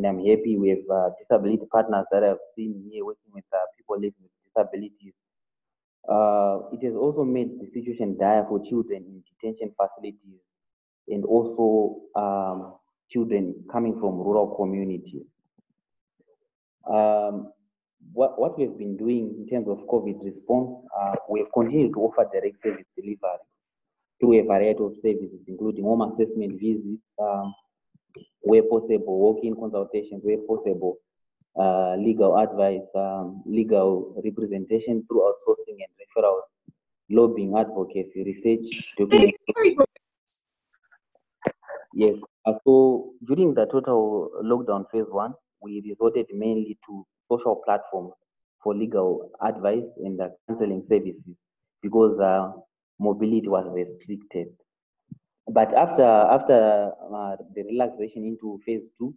and I'm happy with uh, disability partners that I've seen here working with uh, people living with disabilities. Uh, it has also made the situation dire for children in detention facilities and also um, children coming from rural communities. Um, what, what we've been doing in terms of COVID response, uh, we have continued to offer direct service delivery through a variety of services, including home assessment visits, um, where possible, walk-in consultations, where possible, uh, legal advice, um, legal representation through outsourcing and referrals, lobbying, advocacy, research. Yes, uh, so during the total lockdown phase one, we resorted mainly to social platforms for legal advice and uh, counseling services because uh, mobility was restricted. But after after uh, the relaxation into phase two,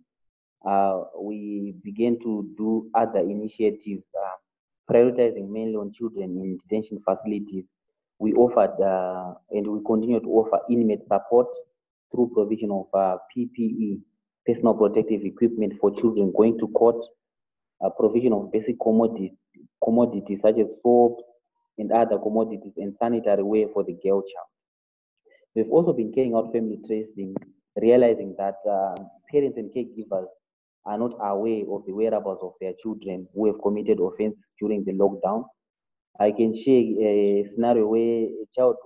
uh, we began to do other initiatives, uh, prioritizing mainly on children in detention facilities. We offered uh, and we continue to offer inmate support through provision of uh, PPE, personal protective equipment for children going to court, uh, provision of basic commodities, commodities such as soap and other commodities and sanitary wear for the girl child. We've also been carrying out family tracing, realizing that uh, parents and caregivers are not aware of the whereabouts of their children who have committed offense during the lockdown. I can share a scenario where a child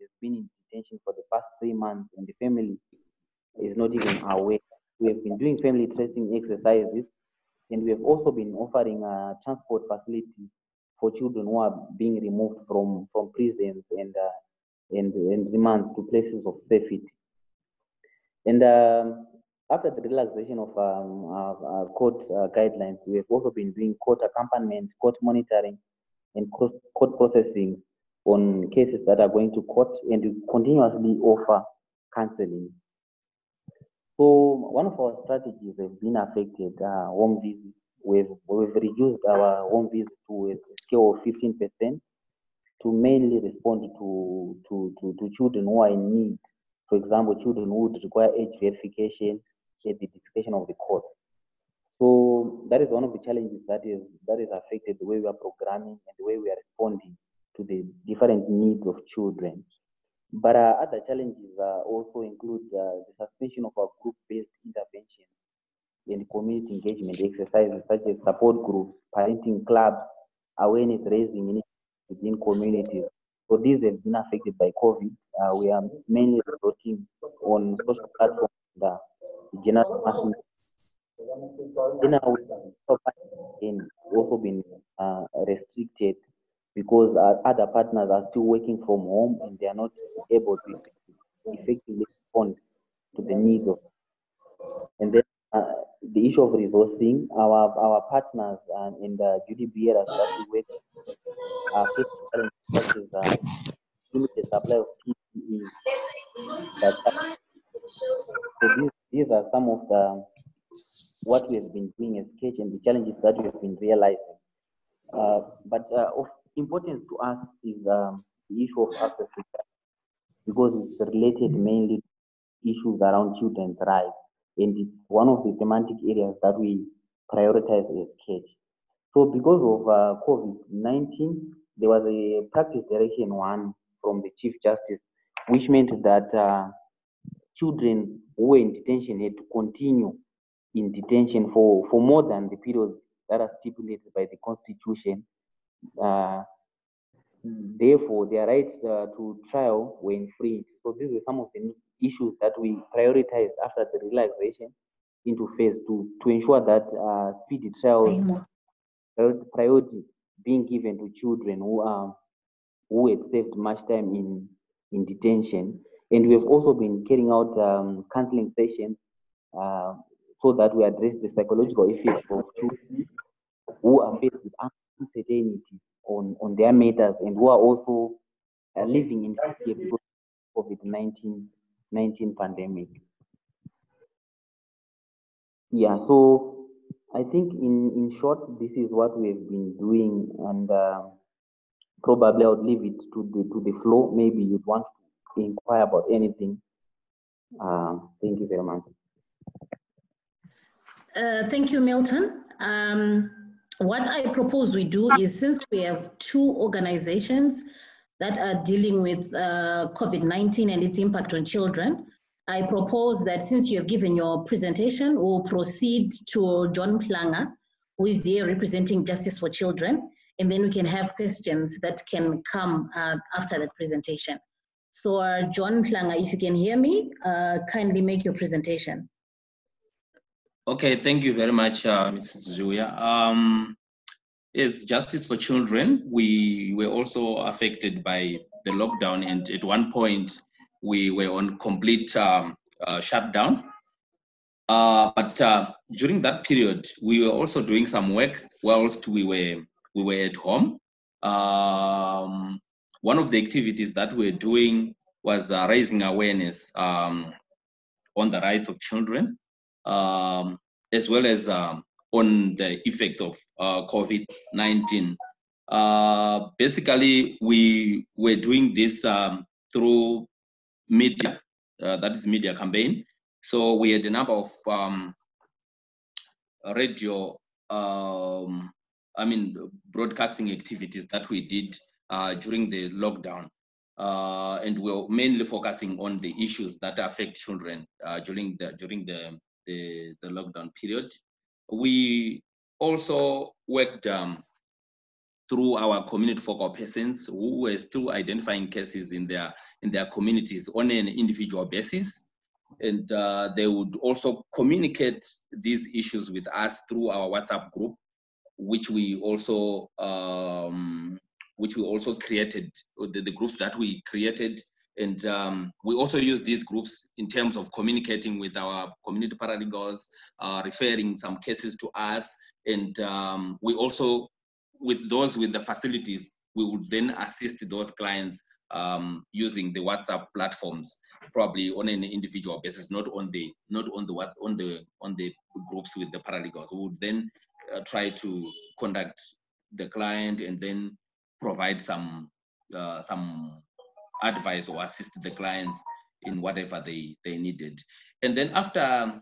has been in detention for the past three months and the family is not even aware. We have been doing family tracing exercises and we have also been offering a transport facilities for children who are being removed from, from prisons and, uh, and, and remand to places of safety. And um, after the relaxation of um, uh, uh, court uh, guidelines, we have also been doing court accompaniment, court monitoring, and court, court processing on cases that are going to court, and we continuously offer counseling. So one of our strategies has been affected, uh, home visits. We've, we've reduced our home visits to a scale of 15% to mainly respond to, to, to, to children who are in need. For example, children who would require age verification discretion of the court. So that is one of the challenges that is that is affected the way we are programming and the way we are responding to the different needs of children. But uh, other challenges uh, also include uh, the suspension of our group-based intervention and community engagement exercises such as support groups, parenting clubs, awareness raising within communities. So these have been affected by COVID. Uh, we are mainly resorting on social platforms and uh, general mass our in also been uh, restricted because our other partners are still working from home and they are not able to effectively respond to the needs of and then uh, the issue of resourcing our our partners and in the bearers that we work are facing such as uh, limited supply of PPE. That, so these, these are some of the what we have been doing as Sketch and the challenges that we have been realizing. Uh, but uh, of importance to us is um, the issue of access to because it's related mainly to issues around children's rights. And it's one of the thematic areas that we prioritize as Sketch. So because of uh, COVID-19, there was a practice direction one from the Chief Justice, which meant that uh, children who were in detention had to continue in detention for, for more than the period that are stipulated by the Constitution. Uh, therefore, their rights uh, to trial were infringed. So these are some of the issues that we prioritized after the relaxation into phase two to ensure that uh, speedy trials priority being given to children who are who had saved much time in in detention. And we have also been carrying out um, counseling sessions uh, so that we address the psychological effects of children who are faced with uncertainty on, on their matters and who are also uh, living in fear because of COVID-19 19 pandemic. Yeah, so I think in, in short, this is what we have been doing and uh, probably I would leave it to the, to the flow. Maybe you'd want to inquire about anything. Uh, thank you very much. Uh, thank you, Milton. Um, what I propose we do is since we have two organizations that are dealing with uh, COVID-19 and its impact on children, I propose that since you have given your presentation, we'll proceed to John Mhlanga, who is here representing Justice for Children, and then we can have questions that can come uh, after that presentation. So uh, John Mhlanga, if you can hear me, uh, kindly make your presentation. Okay, thank you very much, uh, Mrs. Julia. Um, yes, Justice for Children, we were also affected by the lockdown and at one point we were on complete um, uh, shutdown. Uh, but uh, during that period, we were also doing some work whilst we were we were at home. Um, one of the activities that we we're doing was uh, raising awareness um, on the rights of children, um, as well as um, on the effects of uh, COVID-19. Uh, basically, we were doing this um, through media, uh, that is media campaign. So we had a number of um, radio um, I mean, broadcasting activities that we did uh, during the lockdown. Uh, and we're mainly focusing on the issues that affect children uh, during the during the, the, the lockdown period. We also worked um, through our community focal persons who were still identifying cases in their in their communities on an individual basis. And uh, they would also communicate these issues with us through our whatsapp group which we also um, which we also created the, the groups that we created and um, we also use these groups in terms of communicating with our community paralegals uh, referring some cases to us and um, we also with those with the facilities we would then assist those clients um, using the WhatsApp platforms, probably on an individual basis, not on the not on the on the on the groups with the paralegals. We would then uh, try to conduct the client and then provide some uh, some advice or assist the clients in whatever they they needed. And then after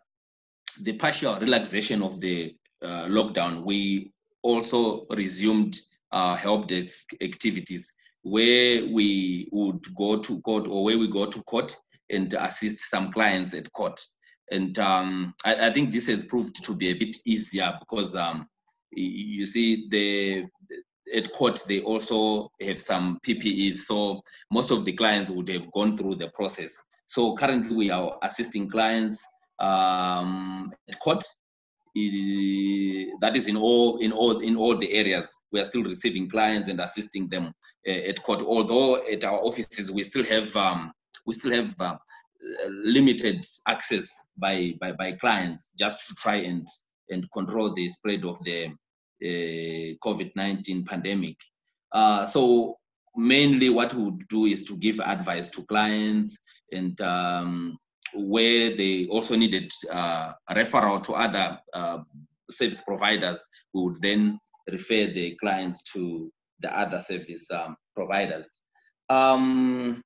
the partial relaxation of the uh, lockdown, we also resumed help desk activities where we would go to court or where we go to court and assist some clients at court. And um, I, I, think this has proved to be a bit easier because um, you see the at court they also have some PPEs, so most of the clients would have gone through the process. So currently we are assisting clients um, at court. that is in all in all in all the areas. We are still receiving clients and assisting them uh, at court. Although at our offices we still have um, we still have uh, limited access by, by by clients just to try and and control the spread of the COVID-19 pandemic. Uh, so mainly what we would do is to give advice to clients and um, where they also needed uh, a referral to other uh, service providers, we would then refer the clients to the other service um, providers. Um,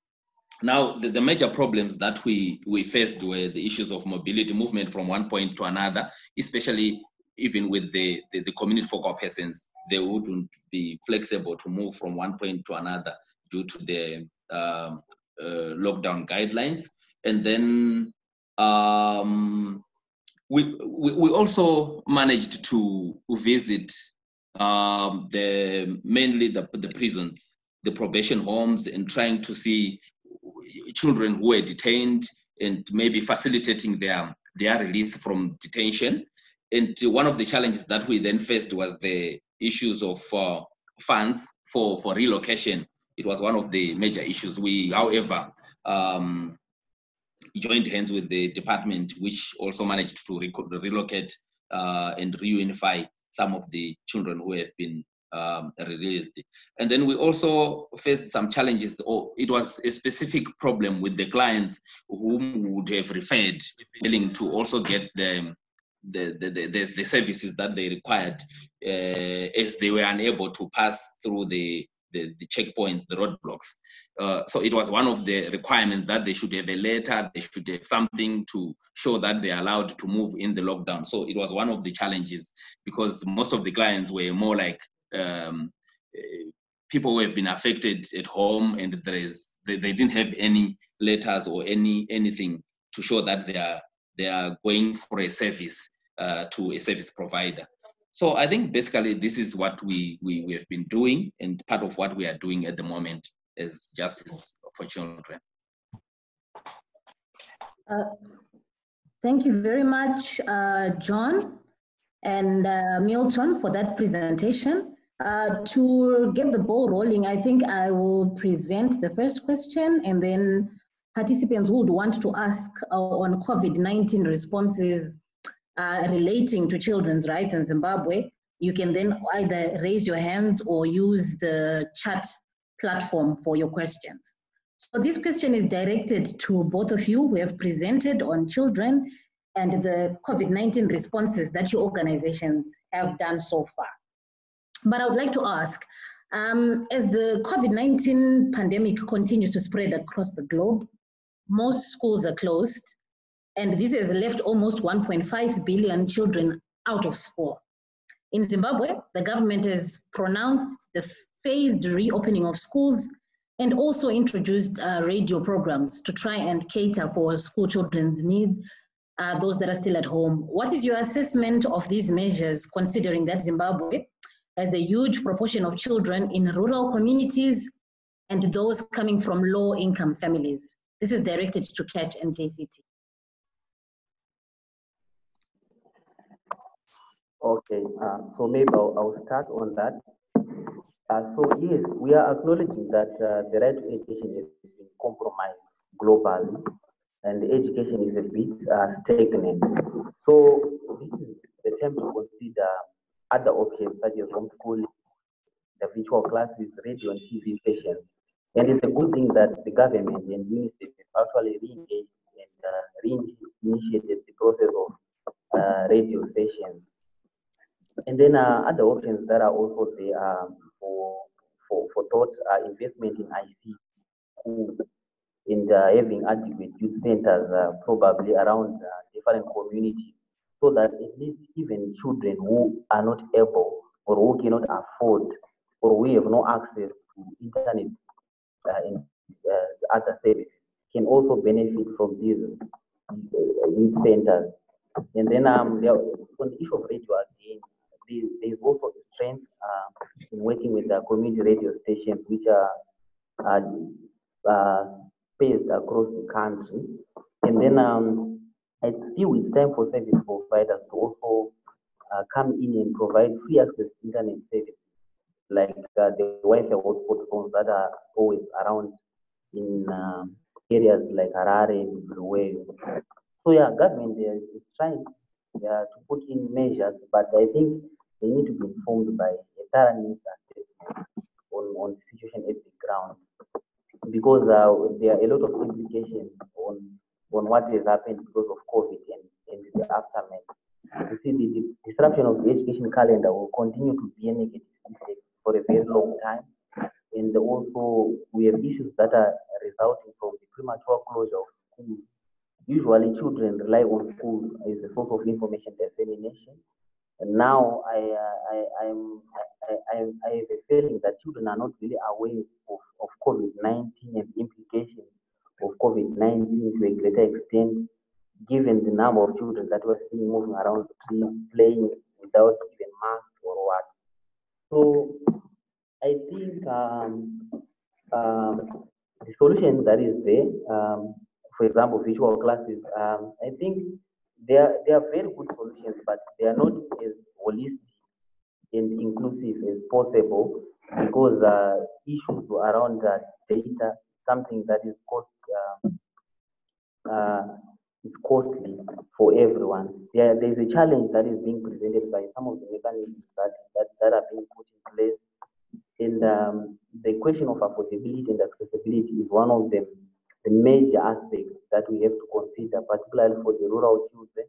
now, the, the, major problems that we, we faced were the issues of mobility, movement from one point to another, especially even with the, the, the community focal persons, they wouldn't be flexible to move from one point to another due to the um, uh, lockdown guidelines. And then um, we, we, we also managed to visit um, the mainly the, the prisons, the probation homes, and trying to see children who were detained and maybe facilitating their their release from detention and one of the challenges that we then faced was the issues of uh, funds for, for relocation. It was one of the major issues. We, however, um, joined hands with the department, which also managed to re relocate uh, and reunify some of the children who have been um, released. And then we also faced some challenges. Or it was a specific problem with the clients whom would have referred, failing to also get the the, the, the, the, services that they required uh, as they were unable to pass through the the, the checkpoints, the roadblocks. Uh, so it was one of the requirements that they should have a letter, they should have something to show that they're allowed to move in the lockdown. So it was one of the challenges because most of the clients were more like um, people who have been affected at home and there is they, they didn't have any letters or any anything to show that they are they are going for a service uh, to a service provider. So I think basically this is what we, we, we have been doing and part of what we are doing at the moment is justice for children. Uh, thank you very much, uh, John and uh, Milton for that presentation. Uh, to get the ball rolling, I think I will present the first question and then participants would want to ask on COVID-19 responses uh, relating to children's rights in Zimbabwe, you can then either raise your hands or use the chat platform for your questions. So this question is directed to both of you who have presented on children and the COVID-19 responses that your organizations have done so far. But I would like to ask, um, as the COVID-19 pandemic continues to spread across the globe, most schools are closed, and this has left almost 1.5 billion children out of school. In Zimbabwe, the government has pronounced the phased reopening of schools and also introduced uh, radio programs to try and cater for school children's needs, uh, those that are still at home. What is your assessment of these measures, considering that Zimbabwe has a huge proportion of children in rural communities and those coming from low income families? This is directed to CACH and JCT. Okay, uh, so maybe I'll, I'll, start on that. Uh, so yes, we are acknowledging that uh, the right to education is been compromised globally, and education is a bit uh, stagnant. So this is the time to consider other options such as homeschooling, the virtual classes, radio and TV stations. And it's a good thing that the government and UNICEF actually re-engaged and uh, re-initiated the process of uh, radio sessions and then uh, other options that are also there um, for for for thought uh, investment in IC schools and uh, having adequate youth centers uh, probably around uh, different communities so that at least even children who are not able or who cannot afford or we have no access to internet uh, and other services can also benefit from these youth centers. And then um, on the issue of radio again, there is also a strength uh, in working with the community radio stations, which are uh, spaced across the country. And then um, I feel it's time for service providers to also uh, come in and provide free access to internet services, like uh, the Wi-Fi hotspot phones that are always around in um, areas like Harare and Bulawayo. So yeah, government is trying uh, to put in measures, but I think need to be informed by thorough news on, on the situation at the ground because uh, there are a lot of implications on on what has happened because of COVID and, and the aftermath. You see, the, the disruption of the education calendar will continue to be a negative effect for a very long time. And also, we have issues that are resulting from the premature closure of schools. Usually, children rely on schools as a source of information dissemination and now I, uh, I, I'm, I, I, I have a feeling that children are not really aware of, of COVID-19 and implications of COVID-19 to a greater extent, given the number of children that we're seeing moving around playing without even masks or what. So I think um, um, the solution that is there, um, for example, virtual classes, um, I think they are, they are very good solutions, but they are not as holistic and inclusive as possible because uh, issues around uh, data, something that is cost, uh, uh, is costly for everyone. There, there is a challenge that is being presented by some of the mechanisms that, that, that are being put in place. And um, the question of affordability and accessibility is one of them the major aspects that we have to consider, particularly for the rural children,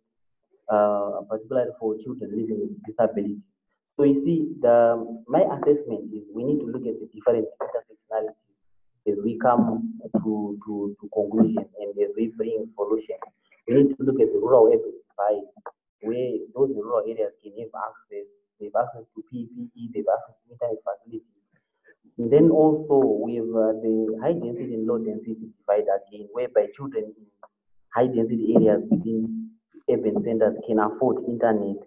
uh, particularly for children living with disability. So you see, the my assessment is we need to look at the different intersectionalities as we come to, to, to conclusion and as we bring solution. We need to look at the rural areas divide, where those rural areas can have access, they have access to PPE, they have access to internet facilities. Then also we have uh, the high density and low density divide again, whereby children in high density areas within urban centers can afford internet,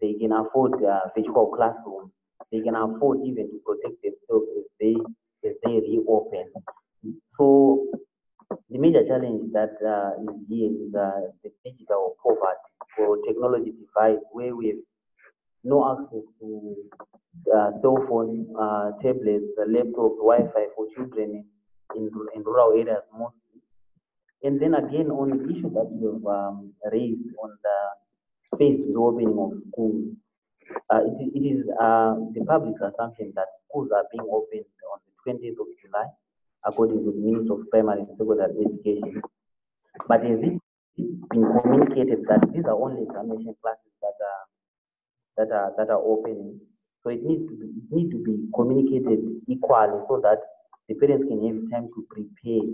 they can afford uh, virtual classrooms, they can afford even to protect themselves as they as they reopen. So the major challenge that uh, is here is uh, the digital poverty or technology divide, where we have no access to uh, cell phone, uh, tablets, laptops, Wi-Fi for children in, in rural areas mostly. And then again, on the issue that you have um, raised on the phased reopening of schools, uh, it, it is uh, the public assumption that schools are being opened on the 20th of July, according to the Minister of Primary and Secondary Education. But has it been communicated that these are only examination classes that are that are that are opening? So it needs to be it need to be communicated equally so that the parents can have time to prepare,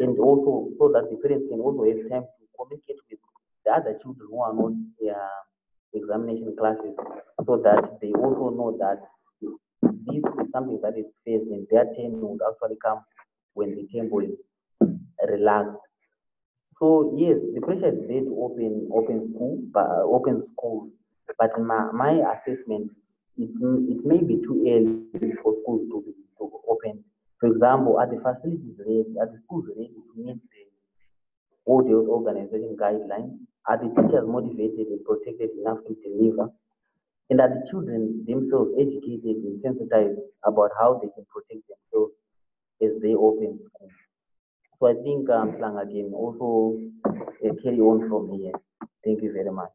and also so that the parents can also have time to communicate with the other children who are not uh, examination classes, so that they also know that this is something that is faced and their turn would actually come when the tempo is relaxed. So yes, the pressure is there to open open school, but open schools. But my, my assessment, it, it may be too early for schools to be to open. For example, are the facilities ready? Are the schools ready to meet the all those organization guidelines? Are the teachers motivated and protected enough to deliver? And are the children themselves educated and sensitized about how they can protect themselves as they open? So I think um, Slang again also uh, carry on from here. Thank you very much.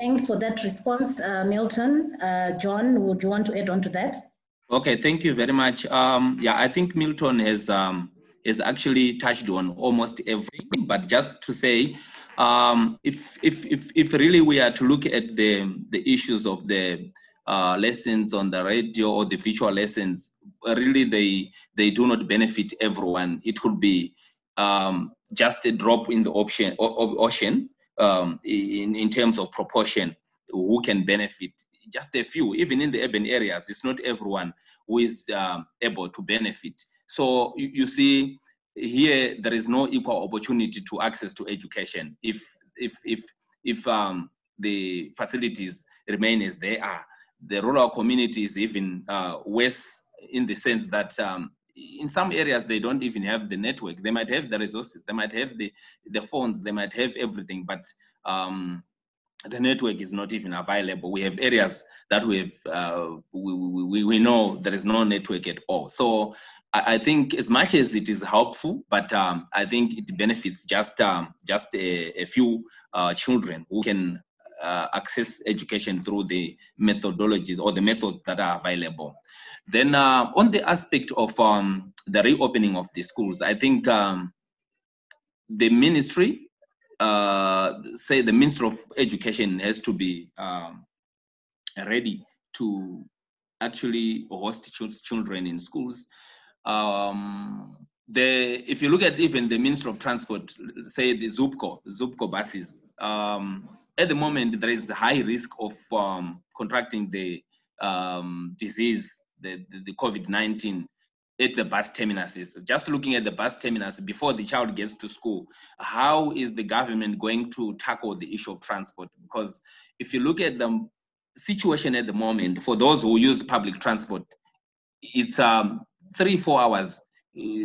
Thanks for that response, uh, Milton. Uh, John, would you want to add on to that? Okay, thank you very much. Um, yeah, I think Milton has um, has actually touched on almost everything, but just to say, um, if, if if if really we are to look at the the issues of the uh, lessons on the radio or the virtual lessons, really they they do not benefit everyone. It could be um, just a drop in the option ocean um, in in terms of proportion who can benefit. Just a few, even in the urban areas, it's not everyone who is um, able to benefit. So you, you see, here there is no equal opportunity to access to education if if if if um, the facilities remain as they are the rural community is even uh, worse in the sense that um, in some areas they don't even have the network they might have the resources they might have the the phones they might have everything but um, the network is not even available. We have areas that we have, uh, we, we, we know there is no network at all. So I, I think as much as it is helpful, but um, I think it benefits just um, just a, a few uh, children who can uh, access education through the methodologies or the methods that are available. Then uh, on the aspect of um, the reopening of the schools, I think um, the ministry uh, say the Minister of Education has to be um, ready to actually host children in schools. Um, the, if you look at even the Minister of Transport, say the Zupco, Zupco buses, um, at the moment there is a high risk of contracting the disease, the, the, the COVID-19 at the bus terminuses. Just looking at the bus terminus before the child gets to school, how is the government going to tackle the issue of transport? Because if you look at the situation at the moment, for those who use public transport, it's um, three, four hours.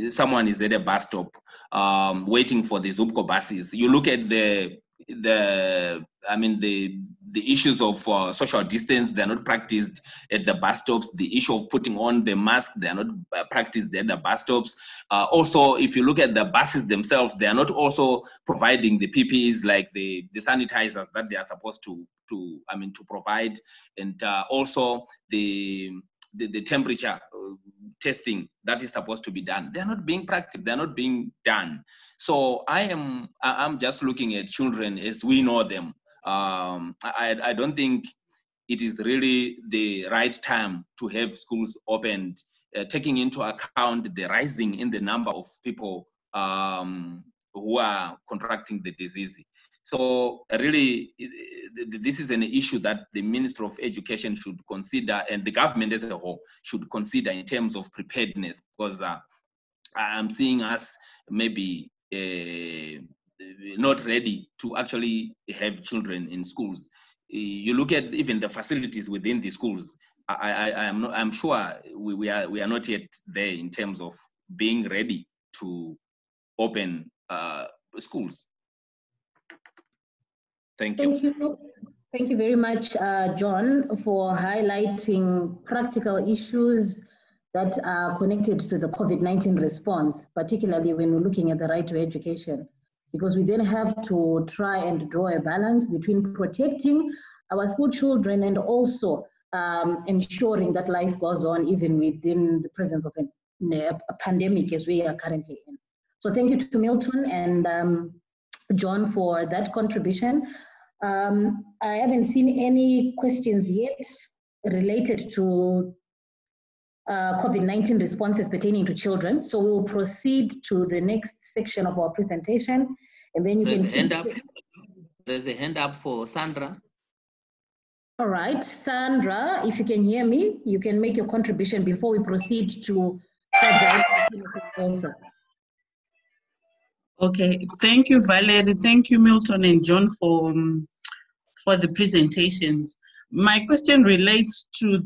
Someone is at a bus stop um, waiting for the Zupco buses. You look at the the I mean the the issues of uh, social distance they are not practiced at the bus stops. The issue of putting on the mask they are not uh, practiced at the bus stops. Uh, also, if you look at the buses themselves, they are not also providing the PPEs like the the sanitizers that they are supposed to to I mean to provide, and uh, also the the, the temperature uh, testing that is supposed to be done they're not being practiced they're not being done so i am i'm just looking at children as we know them um, I, I don't think it is really the right time to have schools opened, uh, taking into account the rising in the number of people um, who are contracting the disease. So really, this is an issue that the Minister of Education should consider and the government as a whole should consider in terms of preparedness because uh, I'm seeing us maybe uh, not ready to actually have children in schools. You look at even the facilities within the schools. I, I, I am not, I'm sure we, we are we are not yet there in terms of being ready to open uh, schools. Thank you. Thank you. Thank you very much, uh, John, for highlighting practical issues that are connected to the COVID-19 response, particularly when we're looking at the right to education. Because we then have to try and draw a balance between protecting our school children and also um, ensuring that life goes on even within the presence of a, a, pandemic as we are currently in. So thank you to Milton and um, John, for that contribution. Um, I haven't seen any questions yet related to uh, COVID-19 responses pertaining to children. So we'll proceed to the next section of our presentation. And then you There's can- a hand up. There's a hand up for Sandra. All right, Sandra, if you can hear me, you can make your contribution before we proceed to Okay, thank you, Valerie. Thank you, Milton and John, for, um, for the presentations. My question relates to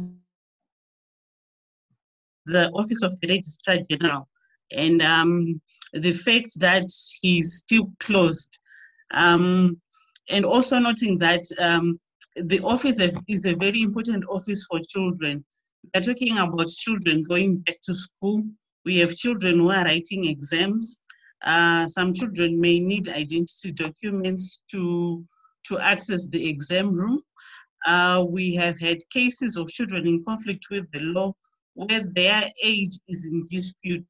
the Office of the Registrar General and um, the fact that he's still closed. Um, and also noting that um, the office is a very important office for children. We're talking about children going back to school. We have children who are writing exams. Uh, some children may need identity documents to, to access the exam room. Uh, we have had cases of children in conflict with the law where their age is in dispute.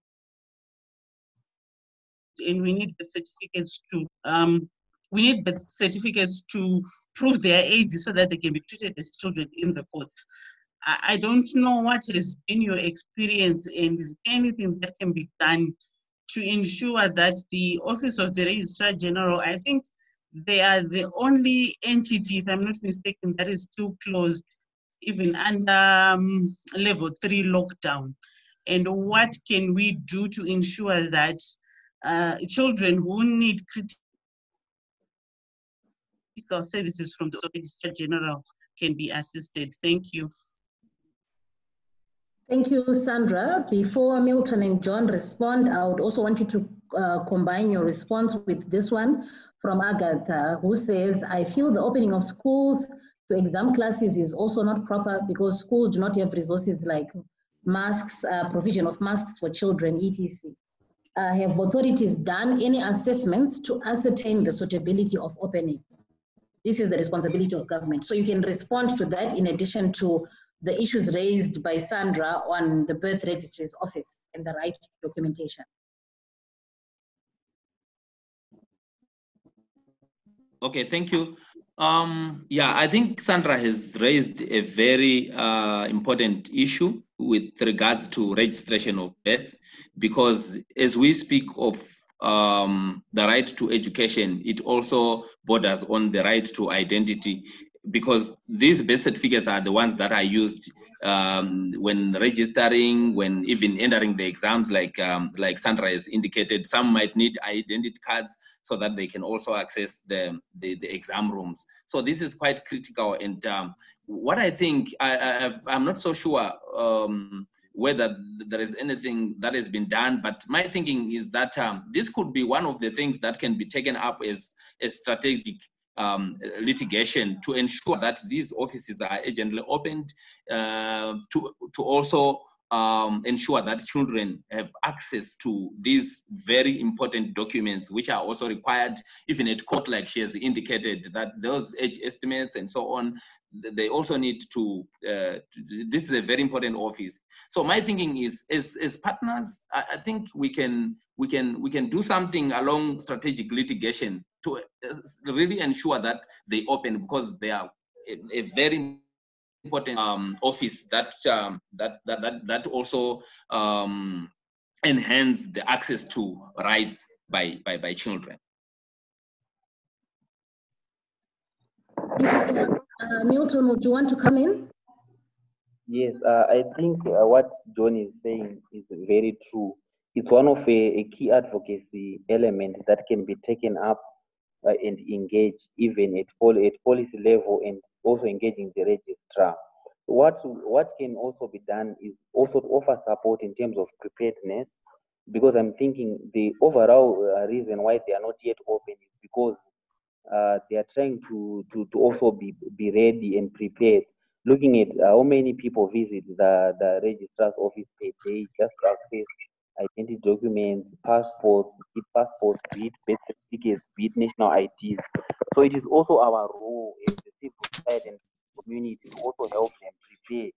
And we need birth certificates to um, we need certificates to prove their age so that they can be treated as children in the courts. I, I don't know what has been your experience and is anything that can be done to ensure that the Office of the Registrar General, I think they are the only entity, if I'm not mistaken, that is still closed, even under um, level three lockdown. And what can we do to ensure that uh, children who need critical services from the Registrar General can be assisted? Thank you. Thank you, Sandra. Before Milton and John respond, I would also want you to uh, combine your response with this one from Agatha, who says, I feel the opening of schools to exam classes is also not proper because schools do not have resources like masks, uh, provision of masks for children, etc. Uh, have authorities done any assessments to ascertain the suitability of opening? This is the responsibility of government. So you can respond to that in addition to the issues raised by Sandra on the birth registry's office and the right to documentation. Okay, thank you. Um, yeah, I think Sandra has raised a very uh, important issue with regards to registration of births, because as we speak of um, the right to education, it also borders on the right to identity because these birth figures are the ones that are used um, when registering, when even entering the exams, like um, like Sandra has indicated, some might need identity cards so that they can also access the, the, the exam rooms. So this is quite critical. And um, what I think, I, I, am not so sure um, whether there is anything that has been done, but my thinking is that um, this could be one of the things that can be taken up as, a strategic um, litigation to ensure that these offices are urgently opened uh, to, to also um, ensure that children have access to these very important documents, which are also required even at court, like she has indicated, that those age estimates and so on, they also need to, uh, to this is a very important office. So my thinking is, as, as partners, I, I think we can, we, can, we can do something along strategic litigation to uh, really ensure that they open because they are a, a very important um, office that, um, that, that, that, that also um, enhance the access to rights by, by, by children. Uh, Milton, would you want to come in? Yes, uh, I think uh, what John is saying is very true. It's one of a, a key advocacy element that can be taken up uh, and engage even at, pol- at policy level and also engaging the registrar. What, what can also be done is also to offer support in terms of preparedness because I'm thinking the overall uh, reason why they are not yet open is because uh, they are trying to, to, to also be, be ready and prepared. Looking at uh, how many people visit the, the registrar's office per day just to access identity documents, passports, be passports, be it birth certificates, be it national IDs. So it is also our role as the civil society and community to also help them prepare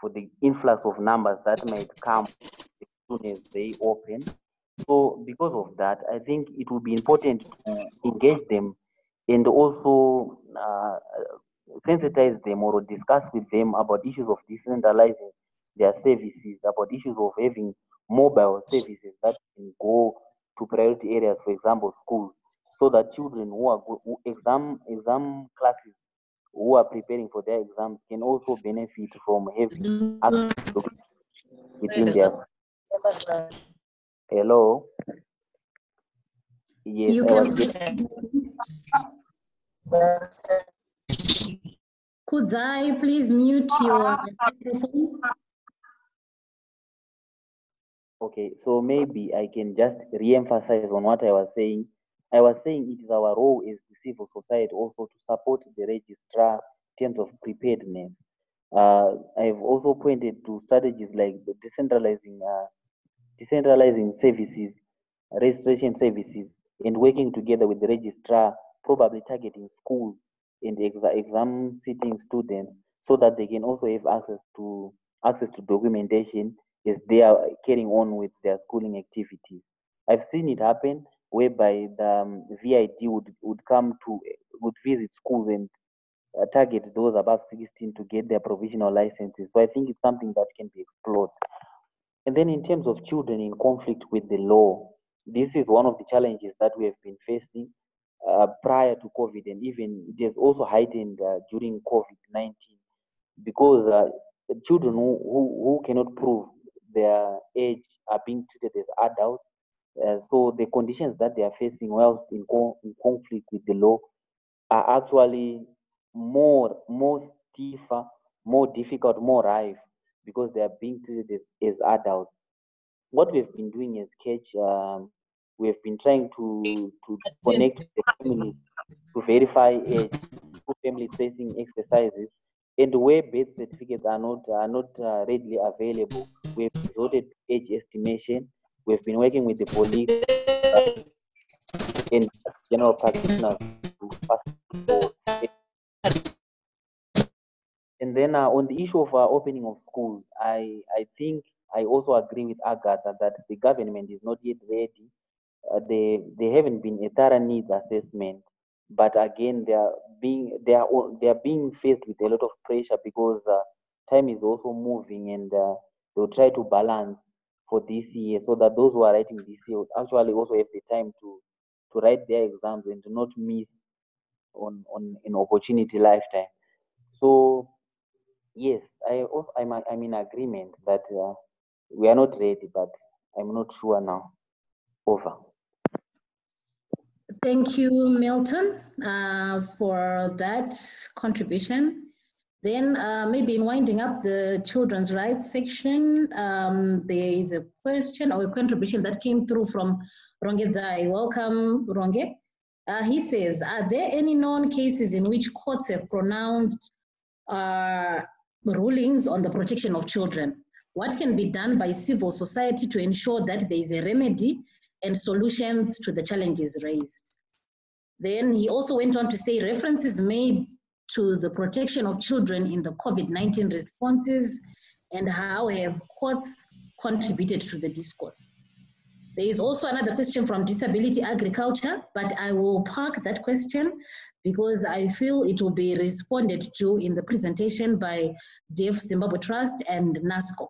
for the influx of numbers that might come as soon as they open. So because of that, I think it will be important to engage them and also uh, sensitize them or discuss with them about issues of decentralizing their services, about issues of having mobile services that can go to priority areas, for example, schools, so that children who are who exam exam classes who are preparing for their exams can also benefit from having access to within their hello. Yes, You can Could I please mute your microphone? Okay, so maybe I can just re-emphasize on what I was saying. I was saying it is our role as the civil society also to support the registrar in terms of preparedness. Uh, I've also pointed to strategies like decentralizing, uh, decentralizing services, registration services, and working together with the registrar, probably targeting schools and exa- exam sitting students, so that they can also have access to access to documentation as they are carrying on with their schooling activities. I've seen it happen whereby the um, VID would, would come to would visit schools and uh, target those above 16 to get their provisional licenses. So I think it's something that can be explored. And then in terms of children in conflict with the law, this is one of the challenges that we have been facing uh, prior to COVID, and even it has also heightened uh, during COVID-19 because uh, children who, who, who cannot prove their age are being treated as adults. Uh, so the conditions that they are facing whilst in, co- in conflict with the law are actually more more stiffer, more difficult, more rife because they are being treated as, as adults. What we've been doing as Catch, um, we have been trying to to connect the families to verify age through family tracing exercises. And where birth certificates are not are not uh, readily available, we've resorted to age estimation. We've been working with the police uh, and general practitioners and then uh, on the issue of uh, opening of schools, I, I think I also agree with Agatha that the government is not yet ready. Uh, they they haven't been a thorough needs assessment, but again they are being they are they are being faced with a lot of pressure because uh, time is also moving and uh, they'll try to balance for this year so that those who are writing this year actually also have the time to to write their exams and not miss on on an opportunity lifetime. So yes, I also I'm I'm in agreement that uh, we are not ready, but I'm not sure now. Over. Thank you, Milton, uh, for that contribution. Then uh, maybe in winding up the children's rights section, um, there is a question or a contribution that came through from Ronge. Welcome, Ronge. Uh, he says, are there any known cases in which courts have pronounced uh, rulings on the protection of children? What can be done by civil society to ensure that there is a remedy and solutions to the challenges raised? Then he also went on to say references made to the protection of children in the COVID-19 responses and how have courts contributed to the discourse. There is also another question from Disability Agriculture, but I will park that question because I feel it will be responded to in the presentation by Deaf Zimbabwe Trust and NASCOH.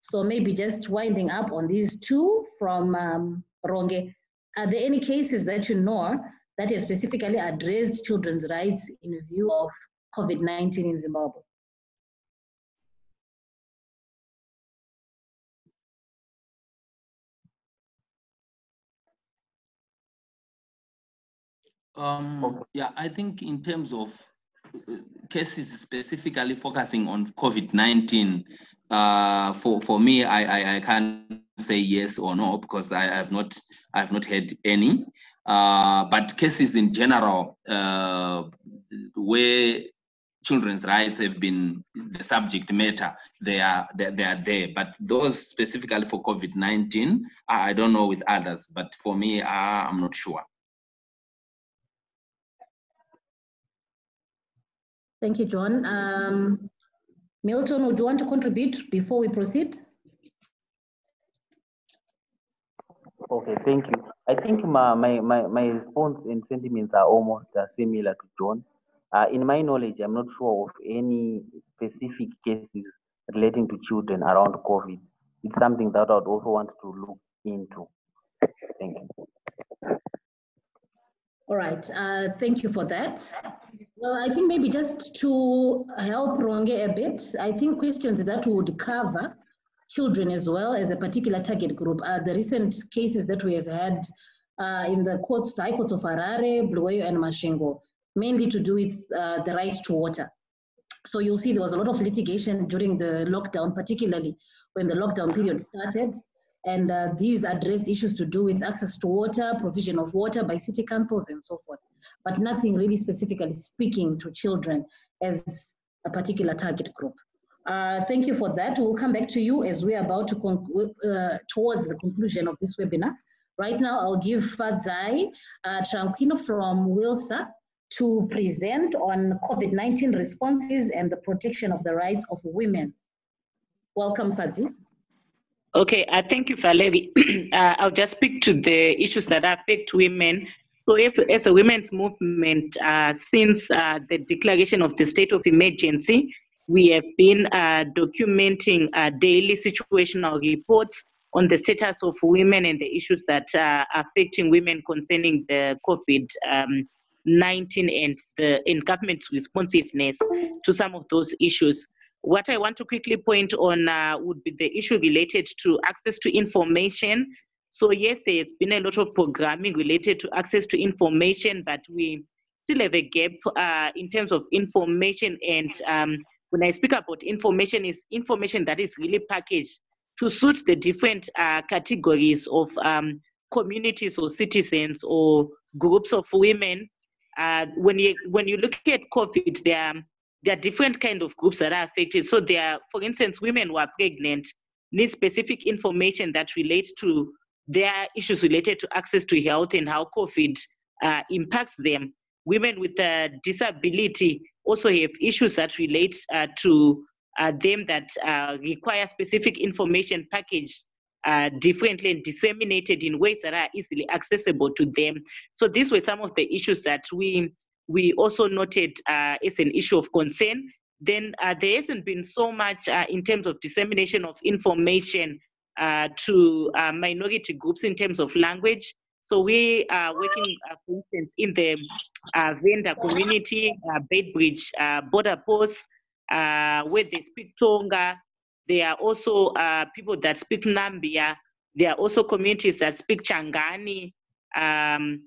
So maybe just winding up on these two from um, Ronge. Are there any cases that you know that have specifically addressed children's rights in view of COVID-19 in Zimbabwe? Um, yeah, I think in terms of uh, cases specifically focusing on COVID-19, uh, for for me, I, I I can't say yes or no because I have not I have not had any. Uh, but cases in general, uh, where children's rights have been the subject matter, they are they, they are there. But those specifically for COVID-19, I, I don't know with others. But for me, I, I'm not sure. Thank you, John. Um, Milton, would you want to contribute before we proceed? Okay, thank you. I think my, my, my, my response and sentiments are almost uh, similar to John. Uh, in my knowledge, I'm not sure of any specific cases relating to children around COVID. It's something that I'd also want to look into. Thank you. All right, uh, thank you for that. Well, I think maybe just to help Ronge a bit, I think questions that would cover children as well as a particular target group are the recent cases that we have had uh, in the courts, High Courts of Harare, Bulawayo, and Masvingo, mainly to do with uh, the right to water. So you'll see there was a lot of litigation during the lockdown, particularly when the lockdown period started. And uh, these addressed issues to do with access to water, provision of water by city councils, and so forth. But nothing really specifically speaking to children as a particular target group. Uh, thank you for that. We'll come back to you as we're about to conclude uh, towards the conclusion of this webinar. Right now, I'll give Fadzai uh, Traquino from Wilsa to present on COVID-19 responses and the protection of the rights of women. Welcome, Fadzi. Okay, uh, thank you, Valerie. uh, I'll just speak to the issues that affect women. So, if, as a women's movement, uh, since uh, the declaration of the state of emergency, we have been uh, documenting uh, daily situational reports on the status of women and the issues that are affecting women concerning the COVID um, 19 and the and government's responsiveness to some of those issues. What I want to quickly point on uh, would be the issue related to access to information. So yes, there's been a lot of programming related to access to information, but we still have a gap uh, in terms of information. And um, when I speak about information, is information that is really packaged to suit the different uh, categories of um, communities or citizens or groups of women. Uh, when you when you look at COVID, there are there are different kind of groups that are affected. So there are, for instance, women who are pregnant need specific information that relates to their issues related to access to health and how COVID uh, impacts them. Women with a disability also have issues that relate uh, to uh, them that uh, require specific information packaged uh, differently and disseminated in ways that are easily accessible to them. So these were some of the issues that we we also noted uh, as an issue of concern. Then uh, there hasn't been so much uh, in terms of dissemination of information to minority groups in terms of language. So we are working, uh, for instance, in the Venda community, uh, Beitbridge border posts, where they speak Tonga. There are also people that speak Nambya. There are also communities that speak Changani. Um,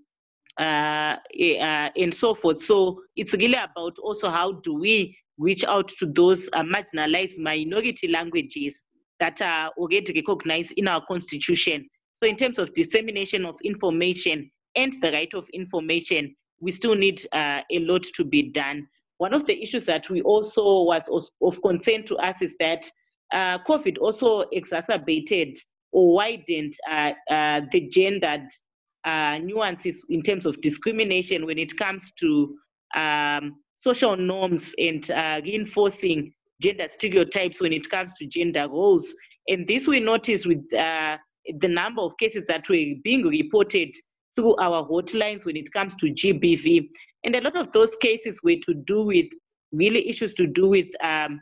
uh, uh, and so forth. So it's really about also how do we reach out to those uh, marginalized minority languages that are already recognized in our constitution. So in terms of dissemination of information and the right of information, we still need uh, a lot to be done. One of the issues that we also was of concern to us is that uh, COVID also exacerbated or widened uh, the gendered uh, nuances in terms of discrimination when it comes to um, social norms and uh, reinforcing gender stereotypes when it comes to gender roles. And this we notice with uh, the number of cases that were being reported. through our hotlines when it comes to GBV. And a lot of those cases were to do with really issues to do with um,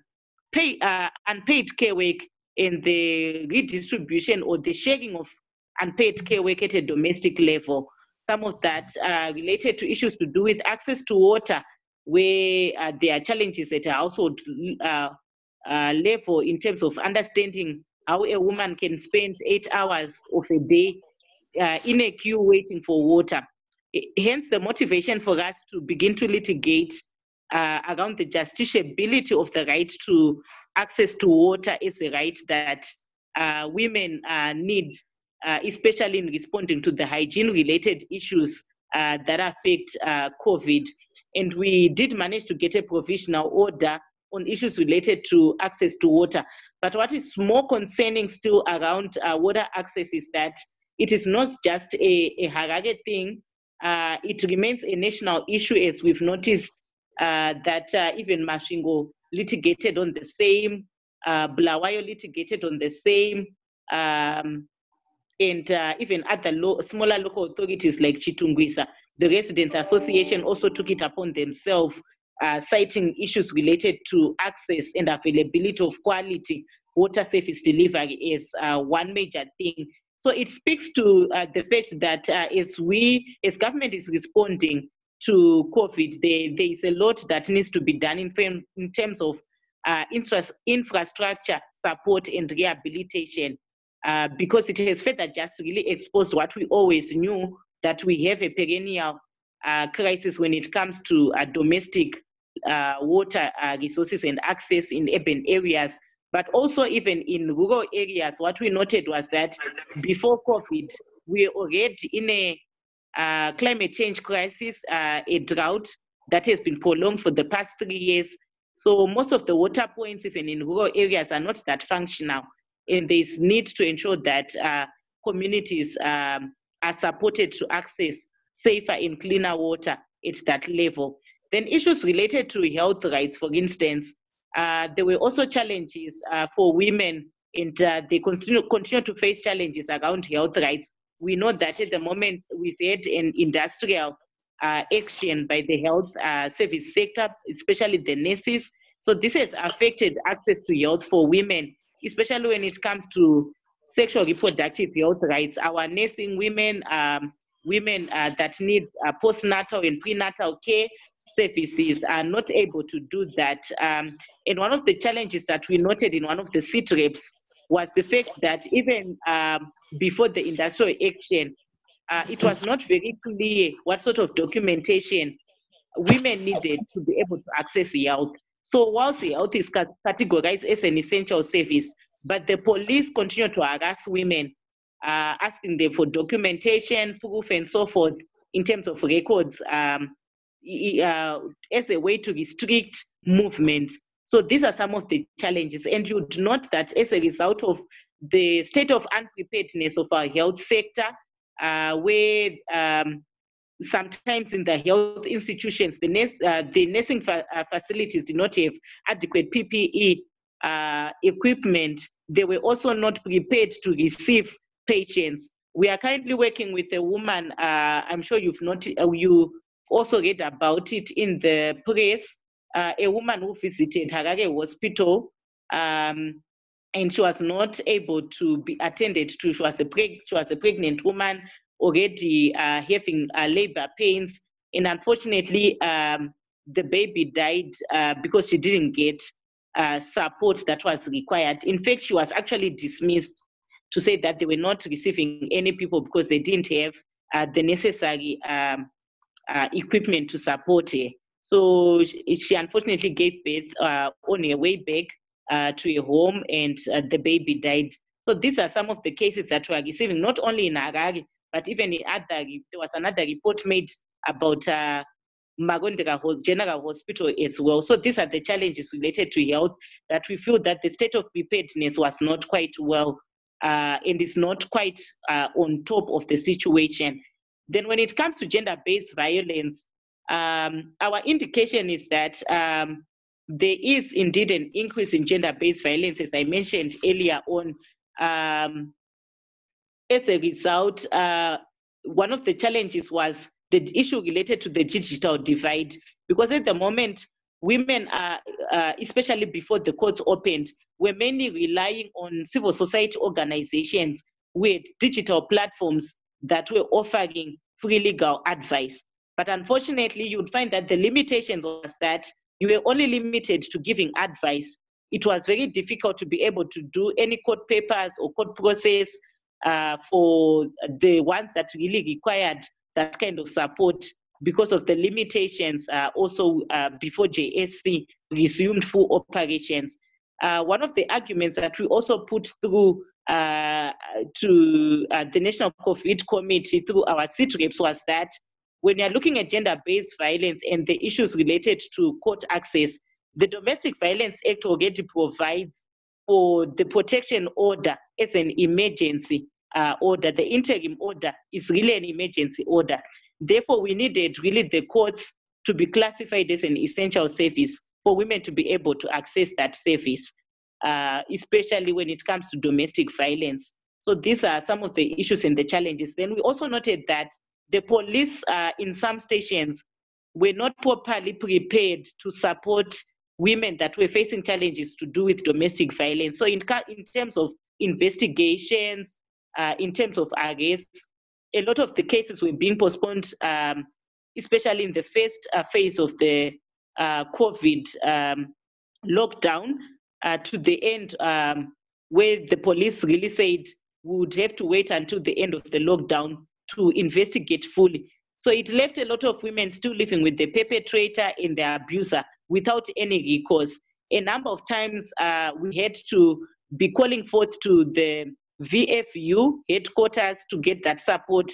pay, uh, unpaid care work and the redistribution or the sharing of unpaid care work at a domestic level. Some of that uh, related to issues to do with access to water, where uh, there are challenges at a household uh, uh, level in terms of understanding how a woman can spend eight hours of a day uh, in a queue waiting for water. Hence, the motivation for us to begin to litigate uh, around the justiciability of the right to access to water is a right that uh, women uh, need, uh, especially in responding to the hygiene related issues uh, that affect COVID. And we did manage to get a provisional order on issues related to access to water. But what is more concerning still around water access is that it is not just a, a Harare thing. it remains a national issue, as we've noticed uh, that uh, even Masvingo litigated on the same, uh, Bulawayo litigated on the same, um, and uh, even other lo- smaller local authorities like Chitungwiza, the Residents Association also took it upon themselves, uh, citing issues related to access and availability of quality water service delivery is uh, one major thing. So it speaks to uh, the fact that uh, as we, as government is responding to COVID, there, there is a lot that needs to be done in, in terms of uh, infrastructure support and rehabilitation uh, because it has further just really exposed what we always knew that we have a perennial uh, crisis when it comes to uh, domestic uh, water uh, resources and access in urban areas. But also, even in rural areas, what we noted was that before COVID, we were already in a uh, climate change crisis, uh, a drought that has been prolonged for the past three years. So most of the water points, even in rural areas, are not that functional. And there's need to ensure that uh, communities um, are supported to access safer and cleaner water at that level. Then issues related to health rights, for instance, uh, there were also challenges uh, for women and uh, they continue, continue to face challenges around health rights we know that at the moment we've had an industrial uh, action by the health uh, service sector, especially the nurses. So this has affected access to health for women, especially when it comes to sexual reproductive health rights. Our nursing women, um, women uh, that need postnatal and prenatal care services are not able to do that. Um, and one of the challenges that we noted in one of the CIT reps was the fact that even um, before the industrial action, uh, it was not very clear what sort of documentation women needed to be able to access the health. So whilst the health is categorized as an essential service, but the police continue to harass women, uh, asking them for documentation, proof, and so forth in terms of records um, uh, as a way to restrict movement. So these are some of the challenges. And you'd note that as a result of the state of unpreparedness of our health sector, uh, where um, sometimes in the health institutions, the, nurse, uh, the nursing fa- uh, facilities did not have adequate PPE uh, equipment. They were also not prepared to receive patients. We are currently working with a woman, uh, I'm sure you've not, uh, you also read about it in the press, uh, a woman who visited Harare Hospital um, and she was not able to be attended to. She was a, preg- she was a pregnant woman already uh, having uh, labor pains. And unfortunately, um, the baby died uh, because she didn't get uh, support that was required. In fact, she was actually dismissed to say that they were not receiving any people because they didn't have uh, the necessary um, uh, equipment to support her. So she unfortunately gave birth uh, on her way back uh, to a home and uh, the baby died. So these are some of the cases that we are receiving, not only in Harare, but even in other, there was another report made about uh, Marondera General Hospital as well. So these are the challenges related to health that we feel that the state of preparedness was not quite well uh, and is not quite uh, on top of the situation. Then when it comes to gender-based violence, um, our indication is that um, there is indeed an increase in gender-based violence, as I mentioned earlier on. Um, as a result, uh, one of the challenges was the issue related to the digital divide, because at the moment, women are, uh, especially before the courts opened, were mainly relying on civil society organizations with digital platforms that were offering free legal advice. But unfortunately, you would find that the limitations was that you were only limited to giving advice. It was very difficult to be able to do any court papers or court process uh, for the ones that really required that kind of support because of the limitations uh, also uh, before JSC resumed full operations. Uh, one of the arguments that we also put through uh, to uh, the National COVID Committee through our SITREPS was that when you're looking at gender-based violence and the issues related to court access, the Domestic Violence Act already provides for the protection order as an emergency uh, order. The interim order is really an emergency order. Therefore, we needed really the courts to be classified as an essential service for women to be able to access that service, uh, especially when it comes to domestic violence. So these are some of the issues and the challenges. Then we also noted that the police uh, in some stations were not properly prepared to support women that were facing challenges to do with domestic violence. So in, in terms of investigations, uh, in terms of arrests, a lot of the cases were being postponed, um, especially in the first uh, phase of the uh, COVID um, lockdown uh, to the end um, where the police really said we would have to wait until the end of the lockdown to investigate fully. So it left a lot of women still living with the perpetrator and the abuser without any recourse. A number of times uh, we had to be calling forth to the VFU headquarters to get that support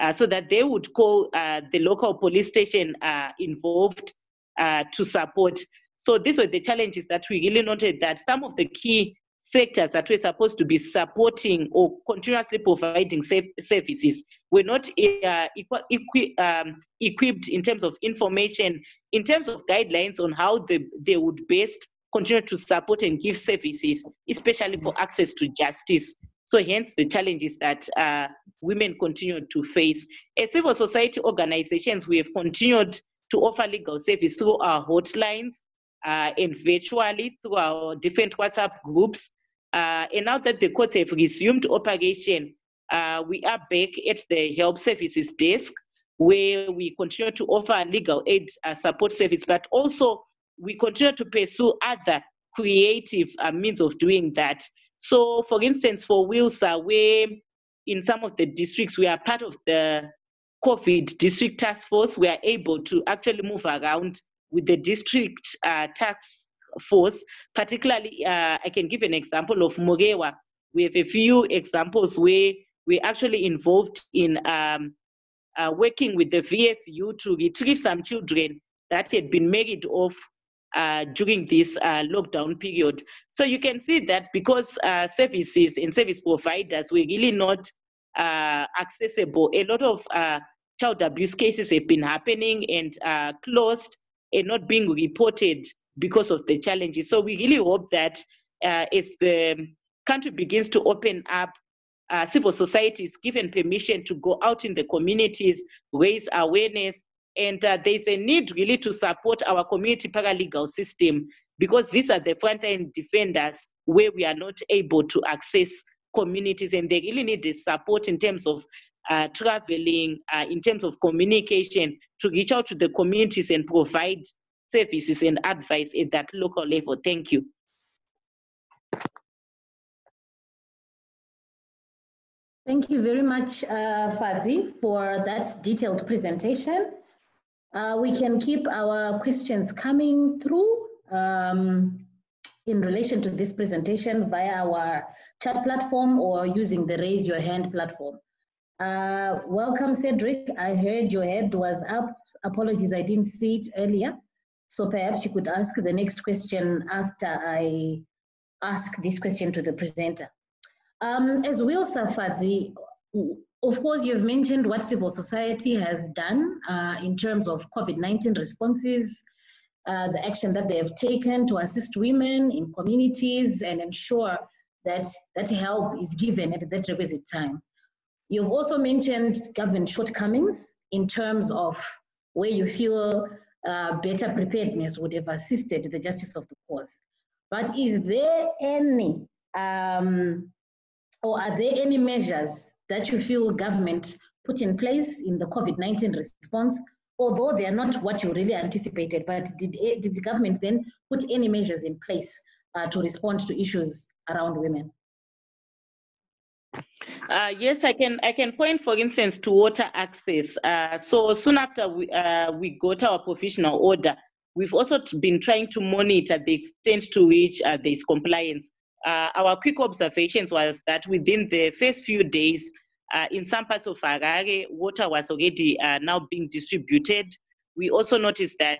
uh, so that they would call uh, the local police station uh, involved uh, to support. So these were the challenges that we really noted that some of the key sectors that were supposed to be supporting or continuously providing services were not uh, equi um, equipped in terms of information, in terms of guidelines on how they, they would best continue to support and give services, especially for access to justice. So hence the challenges that uh, women continue to face. As civil society organizations, we have continued to offer legal service through our hotlines uh, and virtually through our different WhatsApp groups. Uh, and now that the courts have resumed operation, uh, we are back at the help services desk where we continue to offer legal aid uh, support service, but also we continue to pursue other creative uh, means of doing that. So, for instance, for Wilsa, where in some of the districts we are part of the COVID district task force, we are able to actually move around with the district uh, task force. Particularly, uh, I can give an example of Murewa. We have a few examples where we're actually involved in um, uh, working with the VFU to retrieve some children that had been married off uh, during this uh, lockdown period. So you can see that because uh, services and service providers were really not uh, accessible, a lot of uh, child abuse cases have been happening and uh, closed and not being reported because of the challenges. So we really hope that as the country begins to open up, civil society is given permission to go out in the communities, raise awareness, and uh, there's a need really to support our community paralegal system because these are the frontline defenders where we are not able to access communities and they really need the support in terms of uh, traveling, uh, in terms of communication to reach out to the communities and provide services and advice at that local level. Thank you. Thank you very much, uh, Fadzi, for that detailed presentation. Uh, we can keep our questions coming through um, in relation to this presentation via our chat platform or using the raise your hand platform. Uh, welcome, Cedric. I heard your head was up. Apologies, I didn't see it earlier. So perhaps you could ask the next question after I ask this question to the presenter. Um, as Wilsa Fadzi, of course, you've mentioned what civil society has done uh, in terms of COVID-19 responses, uh, the action that they have taken to assist women in communities and ensure that that help is given at that requisite time. You've also mentioned government shortcomings in terms of where you feel uh, better preparedness would have assisted the justice of the cause. But is there any, um, or are there any measures that you feel government put in place in the COVID-19 response, although they are not what you really anticipated, but did, did the government then put any measures in place uh, to respond to issues around women? Uh, yes, I can. I can point, for instance, to water access. Uh, so soon after we uh, we got our provisional order, we've also been trying to monitor the extent to which uh, there is compliance. Uh, our quick observations was that within the first few days, uh, in some parts of Harare, water was already now being distributed. We also noticed that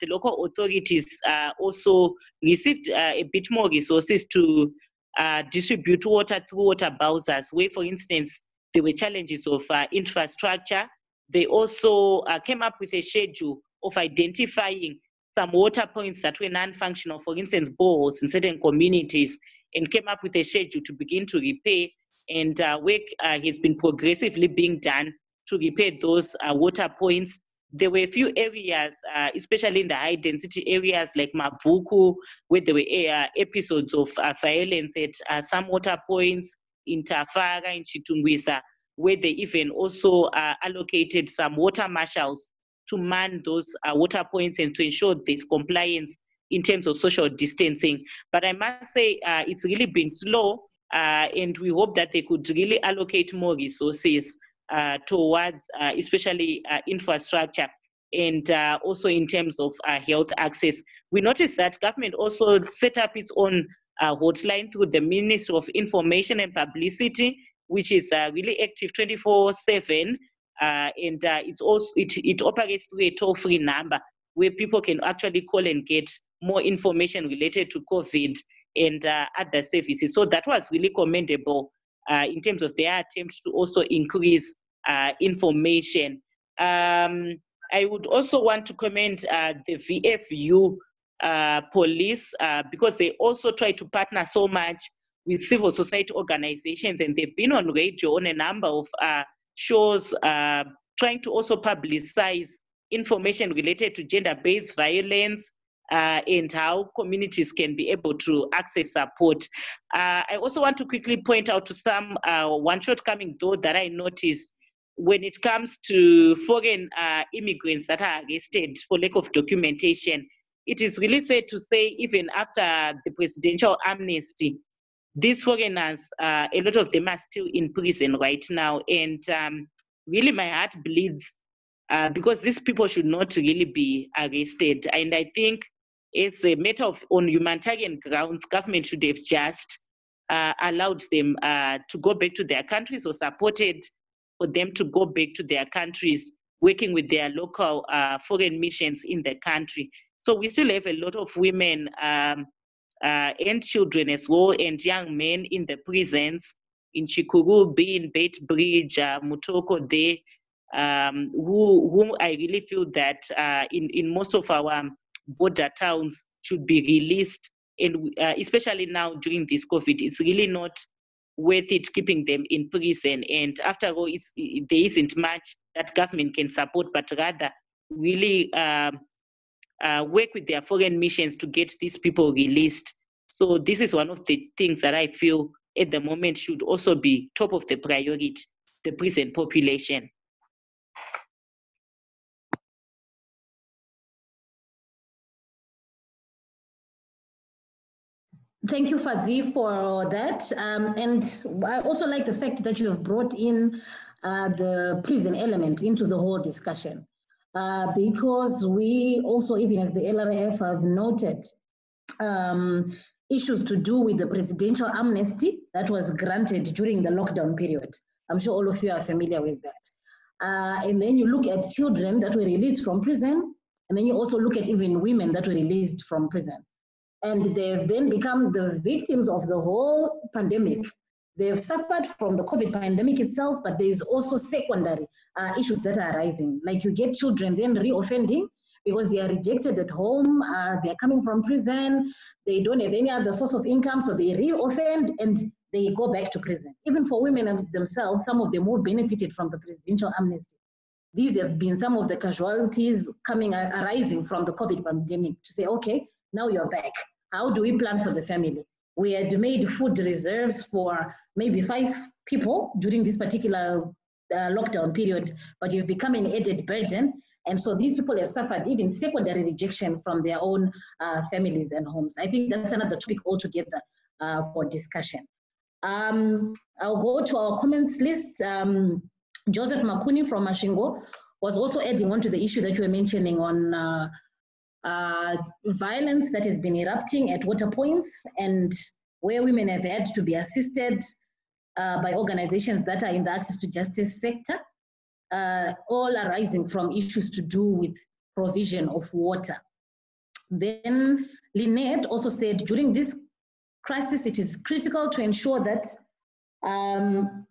the local authorities also received a bit more resources to uh, distribute water through water bowsers, where, for instance, there were challenges of uh, infrastructure. They also uh, came up with a schedule of identifying some water points that were non-functional, for instance, boreholes in certain communities, and came up with a schedule to begin to repair. And uh, work uh, has been progressively being done to repair those water points there were a few areas, uh, especially in the high density areas like Mabvuku, where there were uh, episodes of uh, violence at uh, some water points in Tafara, in Chitungwiza, where they even also uh, allocated some water marshals to man those uh, water points and to ensure there's compliance in terms of social distancing. But I must say it's really been slow, and we hope that they could really allocate more resources towards uh, especially uh, infrastructure and uh, also in terms of uh, health access. We noticed that government also set up its own uh, hotline through the Ministry of Information and Publicity, which is really active 24/7, and it's also it, it operates through a toll-free number where people can actually call and get more information related to COVID and other services. So that was really commendable uh, in terms of their attempts to also increase uh, information. Um, I would also want to commend uh, the VFU uh, police uh, because they also try to partner so much with civil society organizations and they've been on radio on a number of uh, shows trying to also publicize information related to gender-based violence, uh, and how communities can be able to access support. Uh, I also want to quickly point out to some uh, one shortcoming though that I noticed when it comes to foreign uh, immigrants that are arrested for lack of documentation. It is really sad to say even after the presidential amnesty, these foreigners, uh, a lot of them are still in prison right now. And um, really my heart bleeds uh, because these people should not really be arrested. And I think it's a matter of on humanitarian grounds, government should have just uh, allowed them uh, to go back to their countries or supported for them to go back to their countries, working with their local uh, foreign missions in the country. So we still have a lot of women um, uh, and children as well, and young men in the prisons in Chikurubi, in Beitbridge, uh, Mutoko, there, um, who, who I really feel that uh, in, in most of our border towns should be released. And uh, especially now during this COVID, it's really not worth it keeping them in prison. And after all, there isn't much that government can support, but rather really um, uh, work with their foreign missions to get these people released. So this is one of the things that I feel at the moment should also be top of the priority, the prison population. Thank you, Fadzi, for that. Um, and I also like the fact that you have brought in uh, the prison element into the whole discussion. Uh, because we also, even as the LRF, have noted um, issues to do with the presidential amnesty that was granted during the lockdown period. I'm sure all of you are familiar with that. Uh, and then you look at children that were released from prison, and then you also look at even women that were released from prison and they've then become the victims of the whole pandemic. They've suffered from the COVID pandemic itself, but there's also secondary uh, issues that are arising. Like you get children then reoffending because they are rejected at home, uh, they're coming from prison, they don't have any other source of income, so they reoffend, and they go back to prison. Even for women themselves, some of them who benefited from the presidential amnesty. These have been some of the casualties coming arising from the COVID pandemic to say, okay, now you're back. How do we plan for the family? We had made food reserves for maybe five people during this particular uh, lockdown period, but you've become an added burden. And so these people have suffered even secondary rejection from their own uh, families and homes. I think that's another topic altogether uh, for discussion. Um, I'll go to our comments list. Um, Joseph Makuni from Masvingo was also adding on to the issue that you were mentioning on uh, uh, violence that has been erupting at water points and where women have had to be assisted uh, by organizations that are in the access to justice sector, uh, all arising from issues to do with provision of water. Then Lynette also said during this crisis, it is critical to ensure that um,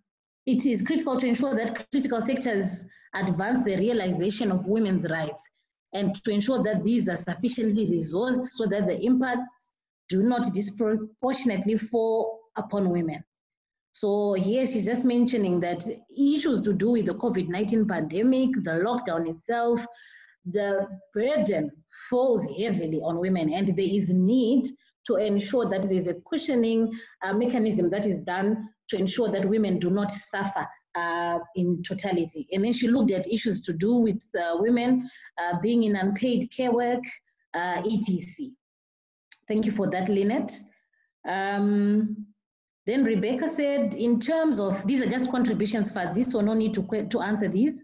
it is critical to ensure that critical sectors advance the realization of women's rights and to ensure that these are sufficiently resourced so that the impacts do not disproportionately fall upon women. So here she's just mentioning that issues to do with the COVID-19 pandemic, the lockdown itself, the burden falls heavily on women and there is need to ensure that there's a cushioning uh, mechanism that is done to ensure that women do not suffer uh, in totality. And then she looked at issues to do with uh, women uh, being in unpaid care work, uh, etc. Thank you for that, Lynette. Um, then Rebecca said, in terms of, these are just contributions for this, so no need to, to answer these.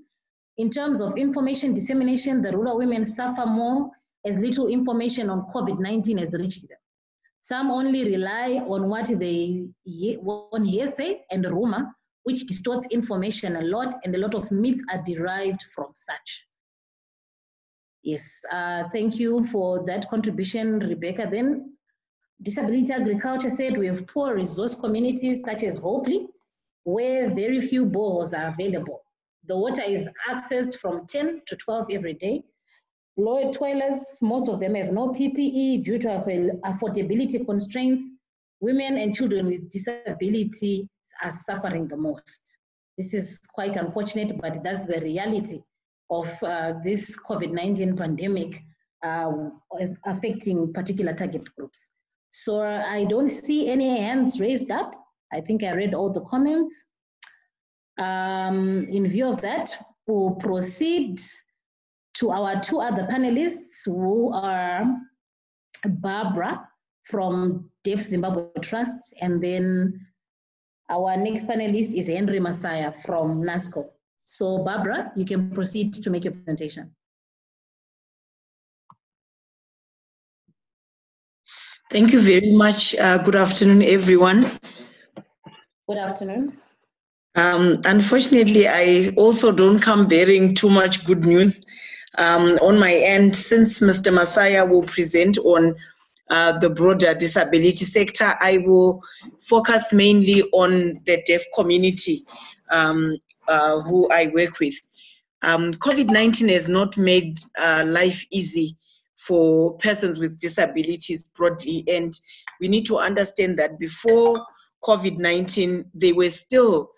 In terms of information dissemination, the rural women suffer more as little information on COVID-19 has reached them. Some only rely on what they on hearsay and rumor, which distorts information a lot, and a lot of myths are derived from such. Yes, uh, thank you for that contribution, Rebecca. Then Disability Agriculture said we have poor resource communities such as Hopley, where very few bores are available. The water is accessed from 10 to 12 every day, Low toilets, most of them have no PPE due to affordability constraints. Women and children with disabilities are suffering the most. This is quite unfortunate, but that's the reality of uh, this COVID-19 pandemic uh, affecting particular target groups. So I don't see any hands raised up. I think I read all the comments. Um, in view of that, we'll proceed to our two other panelists who are Barbara from Deaf Zimbabwe Trust, and then our next panelist is Henry Masaya from NASCOH. So Barbara, you can proceed to make your presentation. Thank you very much. Uh, good afternoon, everyone. Good afternoon. Um, unfortunately, I also don't come bearing too much good news um, on my end, since Mr. Masaya will present on uh, the broader disability sector, I will focus mainly on the deaf community um, uh, who I work with. Um, COVID-19 has not made uh, life easy for persons with disabilities broadly, and we need to understand that before COVID-19, they were still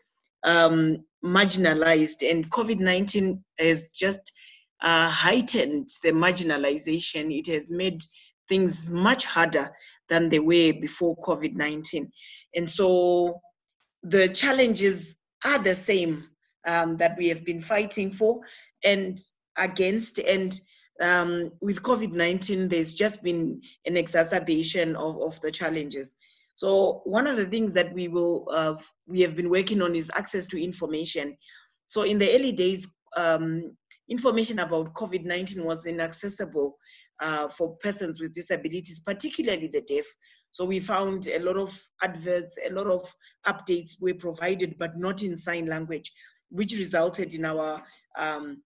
um, marginalized, and COVID-19 has just uh, heightened the marginalization. It has made things much harder than they were before COVID 19. And so the challenges are the same um, that we have been fighting for and against. And um, with COVID 19, there's just been an exacerbation of, of the challenges. So one of the things that we will uh, we have been working on is access to information. So in the early days, um, information about COVID-19 was inaccessible uh, for persons with disabilities, particularly the deaf. So we found a lot of adverts, a lot of updates were provided, but not in sign language, which resulted in our um,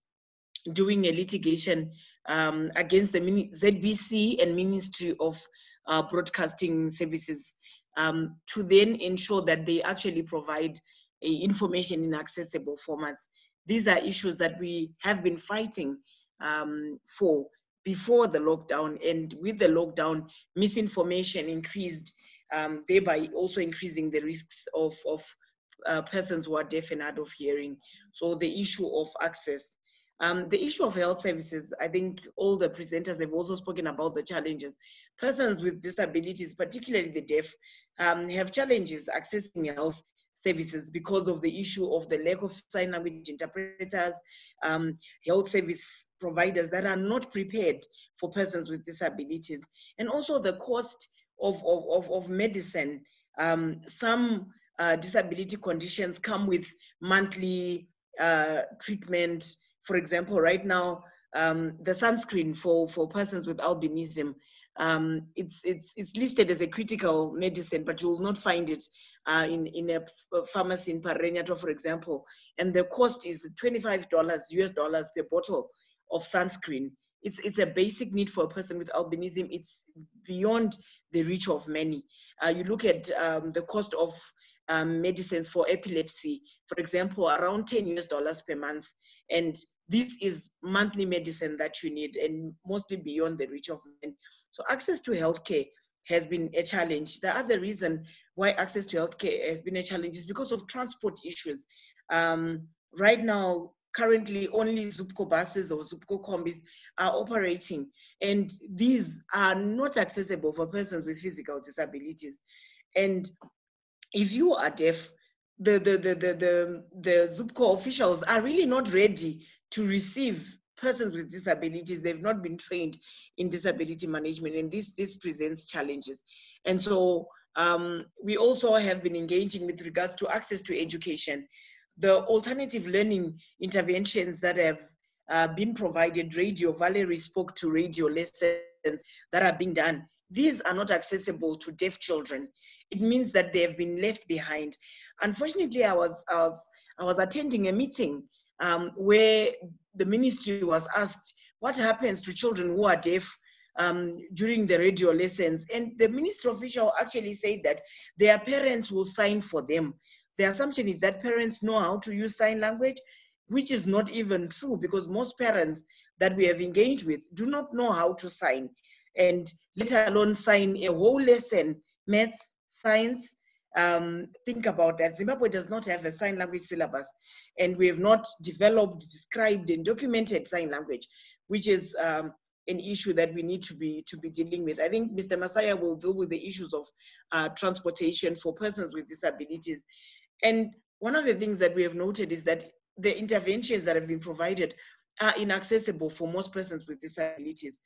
doing a litigation um, against the ZBC and Ministry of uh, Broadcasting Services um, to then ensure that they actually provide information in accessible formats these are issues that we have been fighting um, for before the lockdown. And with the lockdown, misinformation increased um, thereby also increasing the risks of, of uh, persons who are deaf and hard of hearing. So the issue of access. Um, the issue of health services, I think all the presenters have also spoken about the challenges. Persons with disabilities, particularly the deaf, um, have challenges accessing health services because of the issue of the lack of sign language interpreters, um, health service providers that are not prepared for persons with disabilities, and also the cost of, of, of, medicine. Um, some uh, disability conditions come with monthly uh, treatment. For example, right now, um, the sunscreen for, for persons with albinism, um, it's, it's, it's listed as a critical medicine, but you will not find it uh, in, in a pharmacy in Parirenyatwa, for example. And the cost is $25 US dollars per bottle of sunscreen. It's, it's a basic need for a person with albinism. It's beyond the reach of many. Uh, you look at um, the cost of um, medicines for epilepsy, for example, around 10 US dollars per month. And this is monthly medicine that you need and mostly beyond the reach of men. So access to healthcare has been a challenge. The other reason why access to healthcare has been a challenge is because of transport issues. Um, right now, currently only Zupco buses or Zupco combis are operating, and these are not accessible for persons with physical disabilities. And if you are deaf, the, the, the, the, the, the Zupco officials are really not ready to receive persons with disabilities. They've not been trained in disability management, and this, this presents challenges. And so um, we also have been engaging with regards to access to education. The alternative learning interventions that have uh, been provided, radio, Valerie spoke to radio lessons that are being done. These are not accessible to deaf children it means that they have been left behind. Unfortunately, I was, I was, I was attending a meeting um, where the ministry was asked what happens to children who are deaf um, during the radio lessons. And the ministry official actually said that their parents will sign for them. The assumption is that parents know how to use sign language, which is not even true because most parents that we have engaged with do not know how to sign and let alone sign a whole lesson, maths, science. Um, think about that. Zimbabwe does not have a sign language syllabus, and we have not developed, described, and documented sign language, which is um, an issue that we need to be to be dealing with. I think Mr. Masaya will deal with the issues of uh, transportation for persons with disabilities. And one of the things that we have noted is that the interventions that have been provided are inaccessible for most persons with disabilities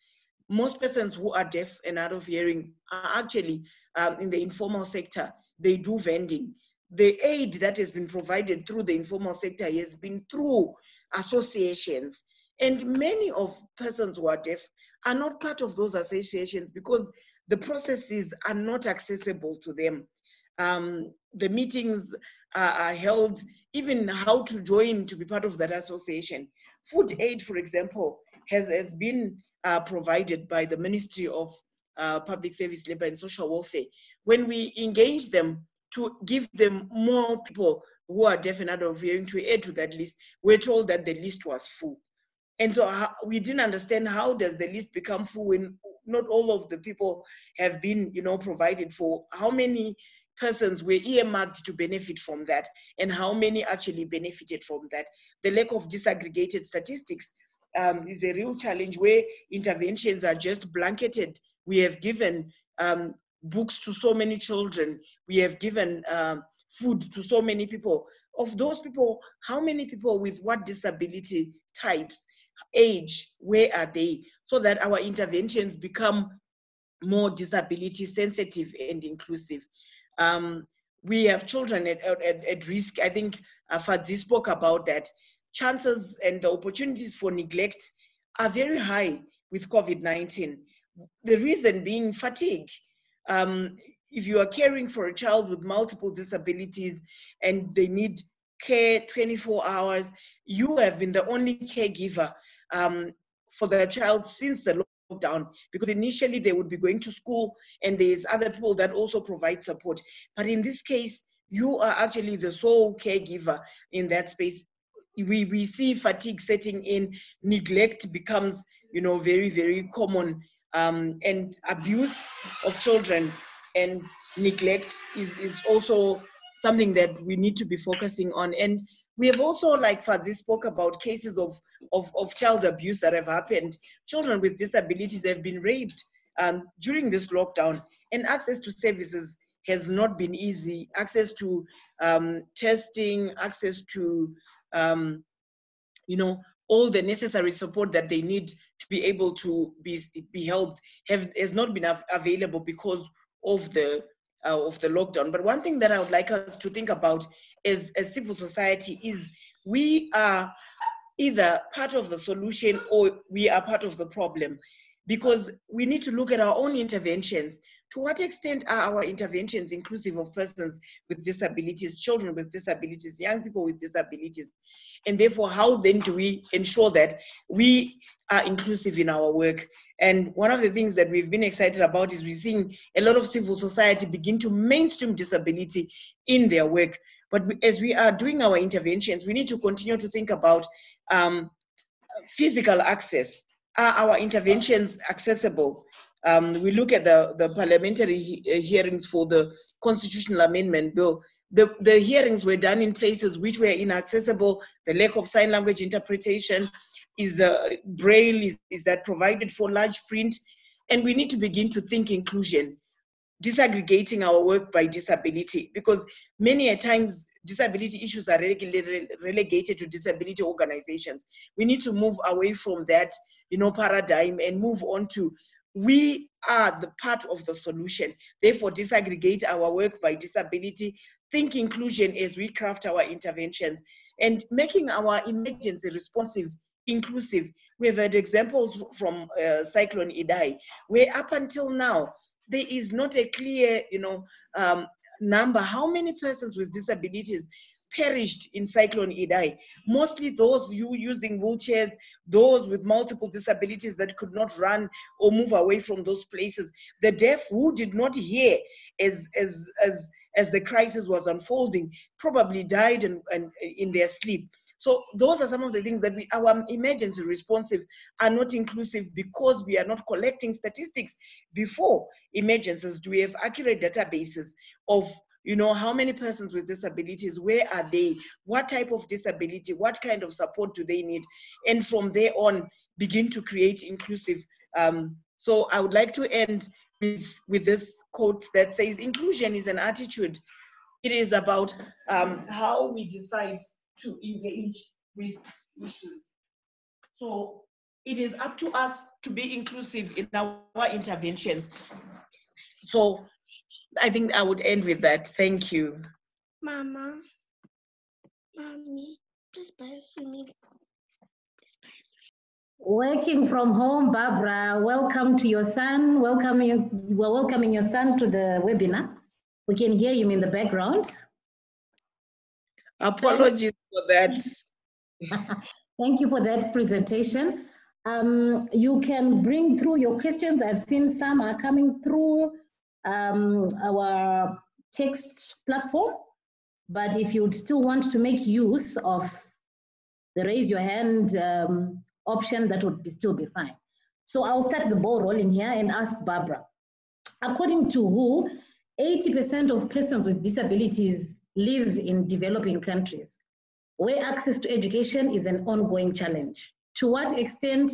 most persons who are deaf and hard of hearing are actually um, in the informal sector. They do vending. The aid that has been provided through the informal sector has been through associations. And many of persons who are deaf are not part of those associations because the processes are not accessible to them. Um, the meetings are, held, even how to join to be part of that association. Food aid, for example, has, has been uh, provided by the Ministry of uh, Public Service, Labor and Social Welfare, when we engage them to give them more people who are deaf and of hearing to add to that list, we're told that the list was full. And so uh, we didn't understand how does the list become full when not all of the people have been, you know, provided for. How many persons were earmarked to benefit from that and how many actually benefited from that. The lack of disaggregated statistics um, is a real challenge where interventions are just blanketed. We have given um, books to so many children. We have given um, food to so many people. Of those people, how many people with what disability types, age, where are they? So that our interventions become more disability sensitive and inclusive. Um, we have children at, at, at risk. I think uh, Fadzi spoke about that chances and the opportunities for neglect are very high with COVID-19. The reason being fatigue. Um, if you are caring for a child with multiple disabilities and they need care 24 hours, you have been the only caregiver um, for the child since the lockdown because initially they would be going to school and there's other people that also provide support. But in this case, you are actually the sole caregiver in that space we, we see fatigue setting in, neglect becomes, you know, very, very common, um, and abuse of children and neglect is, is also something that we need to be focusing on. And we have also, like Fadzi spoke about cases of, of, of child abuse that have happened. Children with disabilities have been raped um, during this lockdown, and access to services has not been easy. Access to um, testing, access to, um, you know, all the necessary support that they need to be able to be, be helped have, has not been av- available because of the uh, of the lockdown. But one thing that I would like us to think about as, as civil society is we are either part of the solution or we are part of the problem because we need to look at our own interventions. To what extent are our interventions inclusive of persons with disabilities, children with disabilities, young people with disabilities? And therefore, how then do we ensure that we are inclusive in our work? And one of the things that we've been excited about is we're seeing a lot of civil society begin to mainstream disability in their work. But as we are doing our interventions, we need to continue to think about um, physical access. Are our interventions accessible? Um, we look at the, the parliamentary he uh, hearings for the constitutional amendment bill. The, the hearings were done in places which were inaccessible, the lack of sign language interpretation, is the braille, is, is that provided for large print? And we need to begin to think inclusion, disaggregating our work by disability, because many a times disability issues are relegated to disability organizations. We need to move away from that, you know, paradigm and move on to we are the part of the solution. Therefore, disaggregate our work by disability, think inclusion as we craft our interventions, and making our emergency responsive inclusive. We've had examples from uh, Cyclone Idai, where up until now, there is not a clear, you know, um, number, how many persons with disabilities perished in Cyclone Idai. Mostly those you using wheelchairs, those with multiple disabilities that could not run or move away from those places. The deaf who did not hear as as as as the crisis was unfolding probably died and, and in their sleep. So those are some of the things that we, our emergency responsives are not inclusive because we are not collecting statistics before emergencies. Do we have accurate databases of you know how many persons with disabilities where are they what type of disability what kind of support do they need and from there on begin to create inclusive um, so i would like to end with with this quote that says inclusion is an attitude it is about um, how we decide to engage with issues. So it is up to us to be inclusive in our interventions. So I think I would end with that. Thank you. Mama, mommy, please buy a swimming. Working from home, Barbara, welcome to your son. Welcome you, we're welcoming your son to the webinar. We can hear him in the background. Apologies for that. Thank you for that presentation. Um, you can bring through your questions. I've seen some are coming through um, our text platform. But if you'd still want to make use of the raise your hand um, option, that would be, still be fine. So I'll start the ball rolling here and ask Barbara. According to WHO, 80% of persons with disabilities live in developing countries where access to education is an ongoing challenge. To what extent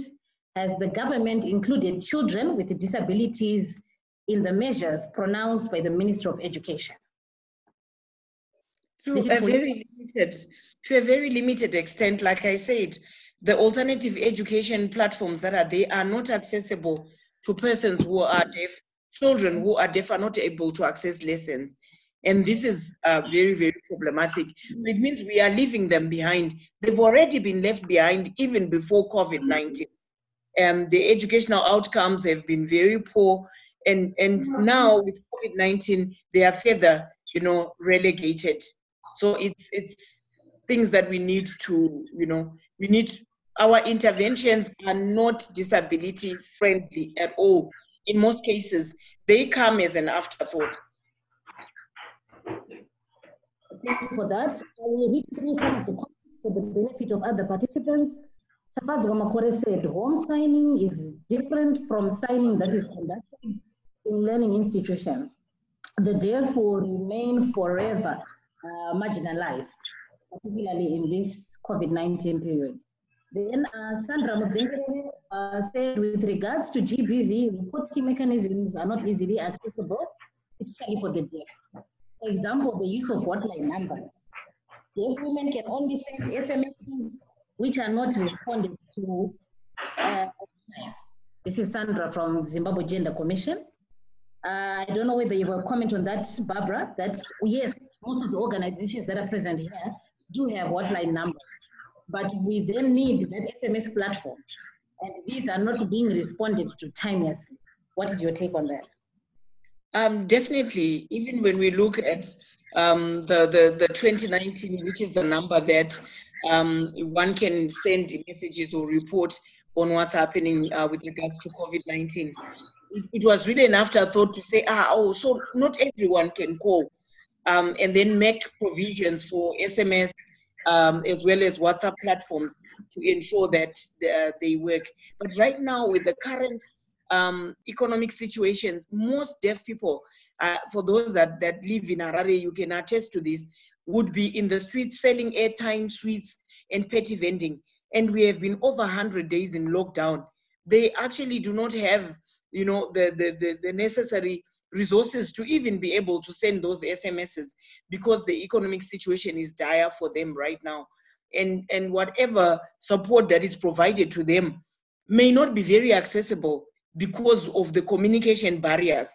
has the government included children with disabilities in the measures pronounced by the Minister of Education? To a very limited, to a very limited extent, like I said, the alternative education platforms that are there are not accessible to persons who are deaf. Children who are deaf are not able to access lessons. And this is uh, very, very problematic. It means we are leaving them behind. They've already been left behind even before COVID 19. And the educational outcomes have been very poor. And, and now with COVID 19, they are further, you know, relegated. So it's, it's things that we need to, you know, we need, our interventions are not disability friendly at all. In most cases, they come as an afterthought Thank you for that. I will read through some of the comments for the benefit of other participants. Tafaz Gamakore said, home signing is different from signing that is conducted in learning institutions. the deaf will remain forever uh, marginalized, particularly in this COVID-19 period. Then uh, Sandra Mudzengere uh, said with regards to GBV, reporting mechanisms are not easily accessible, especially for the deaf. For example, the use of hotline numbers. Deaf women can only send SMSs which are not responded to. Uh, this is Sandra from Zimbabwe Gender Commission. Uh, I don't know whether you will comment on that, Barbara, that yes, most of the organizations that are present here do have hotline numbers, but we then need that SMS platform. And these are not being responded to timelessly. What is your take on that? Um, definitely, even when we look at um, the, the, the 2019, which is the number that um, one can send messages or report on what's happening uh, with regards to COVID-19. It, it, was really an afterthought to say, ah, oh, so not everyone can call, um, and then make provisions for SMS um, as well as WhatsApp platforms to ensure that they, they work. But right now, with the current um, economic situations. most deaf people, uh, for those that, that live in Harare, you can attest to this, would be in the streets selling airtime, sweets, and petty vending. And we have been over 100 days in lockdown. They actually do not have, you know, the, the, the, the necessary resources to even be able to send those SMSs because the economic situation is dire for them right now. And, and whatever support that is provided to them may not be very accessible because of the communication barriers.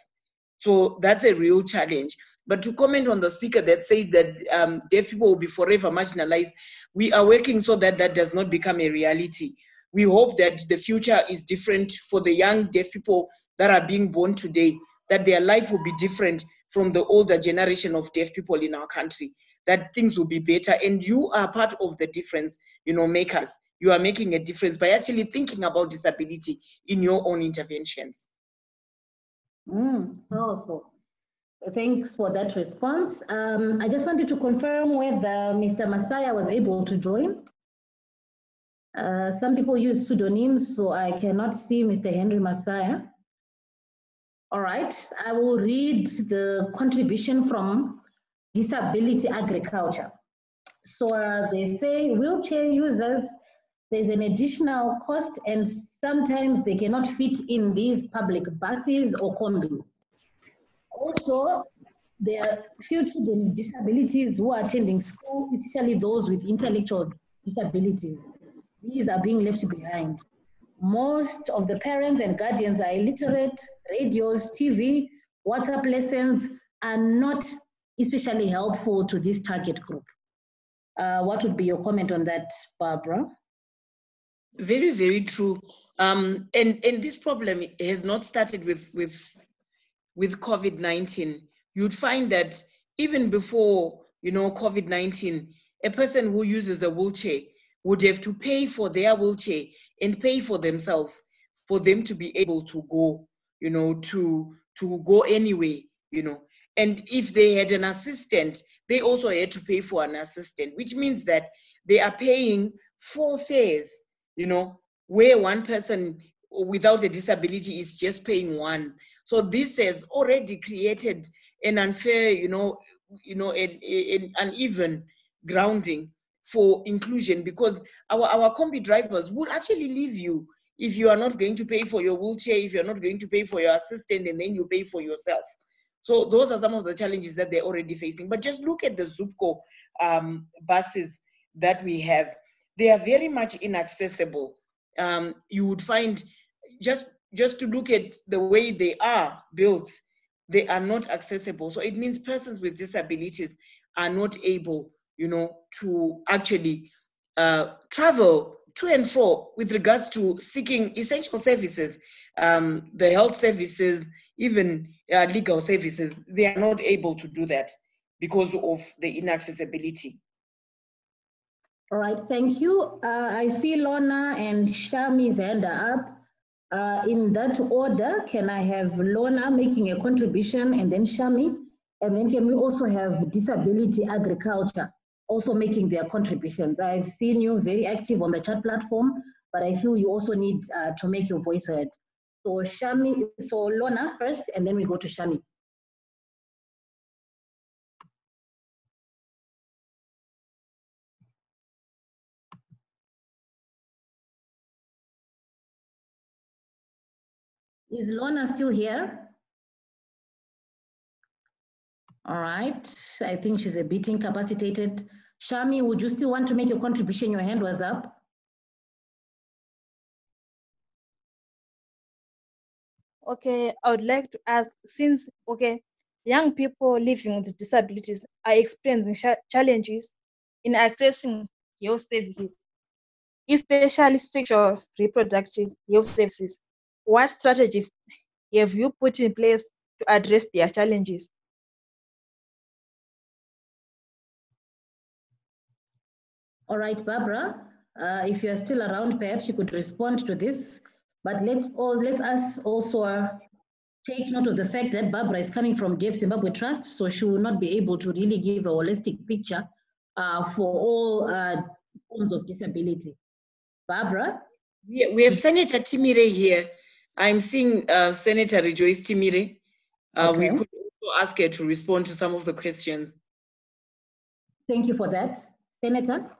So that's a real challenge. But to comment on the speaker that said that um, deaf people will be forever marginalized, we are working so that that does not become a reality. We hope that the future is different for the young deaf people that are being born today, that their life will be different from the older generation of deaf people in our country, that things will be better. And you are part of the difference, you know, makers. You are making a difference by actually thinking about disability in your own interventions. Mm, powerful. Thanks for that response. Um, I just wanted to confirm whether Mr. Masaya was able to join. Uh, some people use pseudonyms, so I cannot see Mr. Henry Masaya. All right, I will read the contribution from Disability Agriculture. So uh, they say wheelchair users, there's an additional cost and sometimes they cannot fit in these public buses or combis. Also, there are few children with disabilities who are attending school, especially those with intellectual disabilities. These are being left behind. Most of the parents and guardians are illiterate, radios, TV, WhatsApp lessons are not especially helpful to this target group. Uh, what would be your comment on that, Barbara? Very, very true. Um, and, and this problem has not started with, with with COVID-19, you'd find that even before, you know, COVID-19, a person who uses a wheelchair would have to pay for their wheelchair and pay for themselves for them to be able to go, you know, to to go anyway, you know. And if they had an assistant, they also had to pay for an assistant, which means that they are paying four fares, you know, where one person without a disability is just paying one. So this has already created an unfair, you know, you know, an, an uneven grounding for inclusion because our, our combi drivers would actually leave you if you are not going to pay for your wheelchair, if you're not going to pay for your assistant, and then you pay for yourself. So those are some of the challenges that they're already facing. But just look at the Zupco um, buses that we have. They are very much inaccessible. Um, you would find just just to look at the way they are built, they are not accessible. So it means persons with disabilities are not able, you know, to actually uh, travel to and fro with regards to seeking essential services, um, the health services, even uh, legal services. They are not able to do that because of the inaccessibility. All right, thank you. Uh, I see Lorna and Shami's hand up. Uh, in that order, can I have Lorna making a contribution and then Shami? And then can we also have disability agriculture also making their contributions? I've seen you very active on the chat platform, but I feel you also need uh, to make your voice heard. So Shami, so Lorna first, and then we go to Shami. Is Lorna still here? All right, I think she's a bit incapacitated. Shami, would you still want to make a contribution? Your hand was up. Okay, I would like to ask, since, okay, young people living with disabilities are experiencing cha- challenges in accessing health services, especially sexual reproductive health services. What strategies have you put in place to address their challenges? All right, Barbara, uh, if you are still around, perhaps you could respond to this. But let's all let us also uh, take note of the fact that Barbara is coming from Deaf Zimbabwe Trust, so she will not be able to really give a holistic picture uh, for all uh, forms of disability. Barbara? We, we have Senator Timire here. I'm seeing uh, Senator Rejoice Timire. Uh, Okay. We could also ask her to respond to some of the questions. Thank you for that. Senator?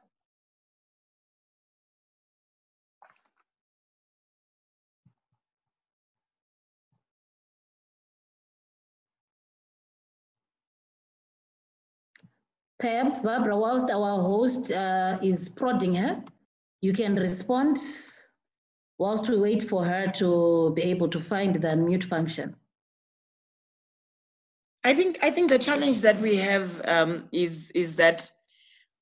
Perhaps Barbara, whilst our host uh, is prodding her, you can respond whilst we wait for her to be able to find the mute function. I think I think the challenge that we have um, is is that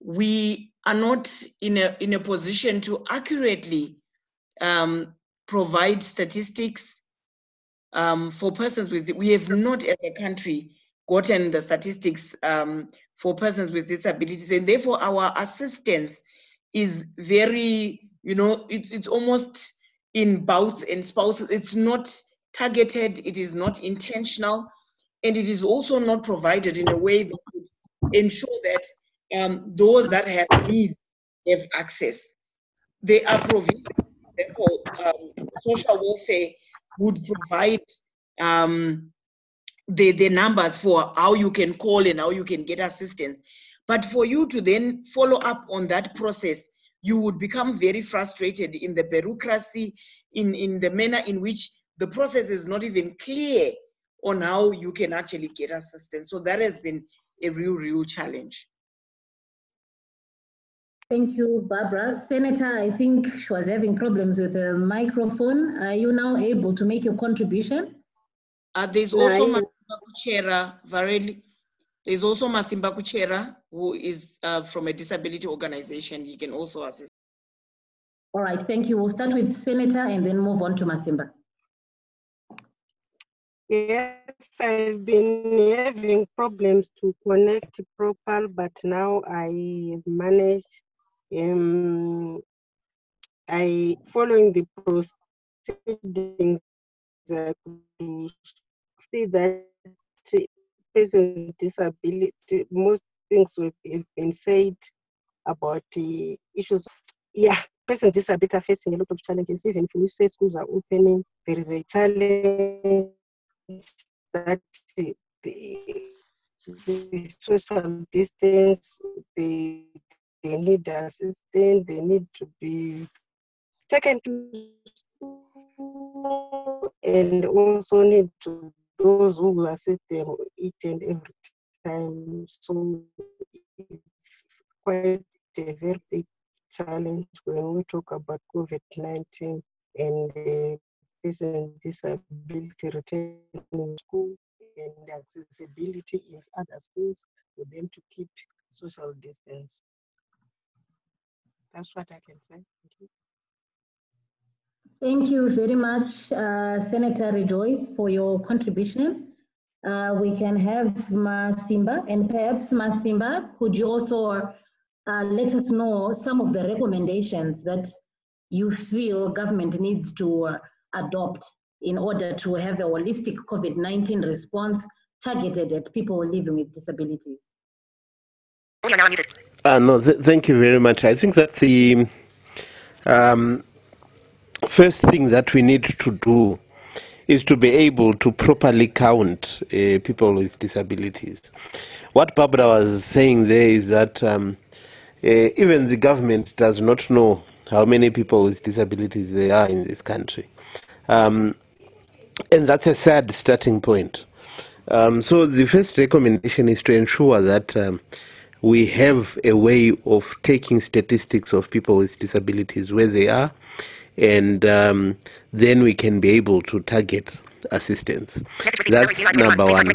we are not in a in a position to accurately um, provide statistics um, for persons with we have not as a country gotten the statistics um, for persons with disabilities and therefore our assistance is very you know it's it's almost in bouts and spouses it's not targeted it is not intentional and it is also not provided in a way that would ensure that um, those that have need have access. They are provisions, um, social welfare would provide um, the, the numbers for how you can call and how you can get assistance. But for you to then follow up on that process, you would become very frustrated in the bureaucracy, in, in the manner in which the process is not even clear on how you can actually get assistance. So that has been a real, real challenge. Thank you, Barbara. Senator, I think she was having problems with the microphone. Are you now able to make your contribution? Uh, there's also Right. Masimba Kuchera, Vareli. There's also Masimba Kuchera, who is uh, from a disability organization. He can also assist. All right, thank you. We'll start with Senator and then move on to Masimba. Yes, I've been having problems to connect proper, but now I managed. Um, I following the proceedings uh, to see that person with disability, most things have been said about the issues. Yeah, person with disability are facing a lot of challenges. Even if we say schools are opening, there is a challenge that the, the, the social distance, they, they need assistance, they need to be taken to school and also need to those who will assist them each and every time. So it's quite a very big challenge when we talk about COVID-19 and uh, person with disability returning school and accessibility in other schools for them to keep social distance. That's what I can say. Thank you. Thank you very much, uh, Senator Rejoice, for your contribution. Uh, we can have Masimba, and perhaps Masimba, could you also uh, let us know some of the recommendations that you feel government needs to uh, adopt in order to have a holistic COVID-19 response targeted at people living with disabilities? Uh, no, th- thank you very much. I think that the um, first thing that we need to do is to be able to properly count uh, people with disabilities. What Barbara was saying there is that um, uh, even the government does not know how many people with disabilities there are in this country. Um, and that's a sad starting point. Um, so the first recommendation is to ensure that um, we have a way of taking statistics of people with disabilities where they are, and um, then we can be able to target assistance. That's number one.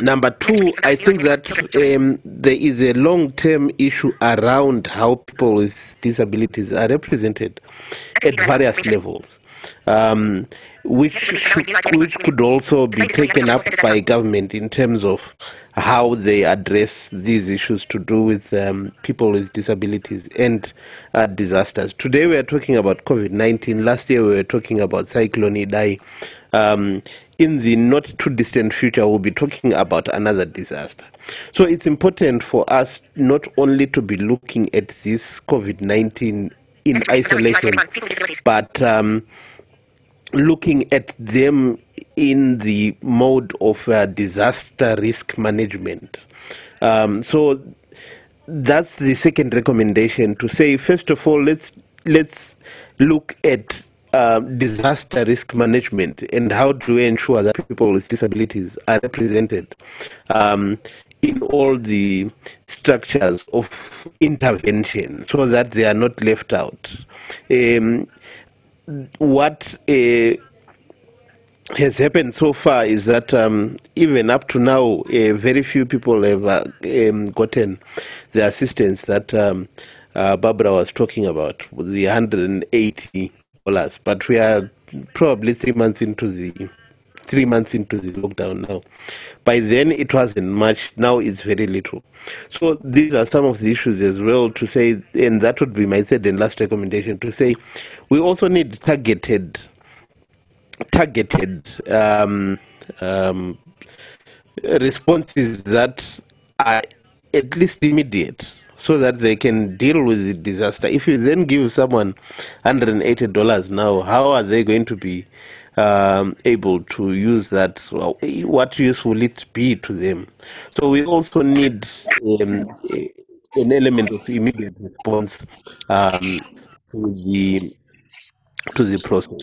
Number two, I think that um, there is a long term issue around how people with disabilities are represented at various levels. Um, which which could also be taken up by government in terms of how they address these issues to do with um, people with disabilities and uh, disasters. Today we are talking about COVID-19. Last year we were talking about Cyclone Idai. Um, in the not too distant future, we'll be talking about another disaster. So it's important for us not only to be looking at this COVID 19 in isolation, but um, looking at them in the mode of uh, disaster risk management. Um, so that's the second recommendation to say first of all let's let's look at uh, disaster risk management and how do we ensure that people with disabilities are represented um, in all the structures of intervention so that they are not left out. Um, what uh, has happened so far is that um, even up to now, uh, very few people have uh, um, gotten the assistance that um, uh, Barbara was talking about, the 180 dollars. But we are probably three months into the three months into the lockdown now. By then, it wasn't much. Now it's very little. So these are some of the issues as well to say, and that would be my third and last recommendation to say, we also need targeted, targeted um, um, responses that are at least immediate so that they can deal with the disaster. If you then give someone $180 now, how are they going to be um, able to use that? What use will it be to them? So we also need um, an element of immediate response um, to the to the process.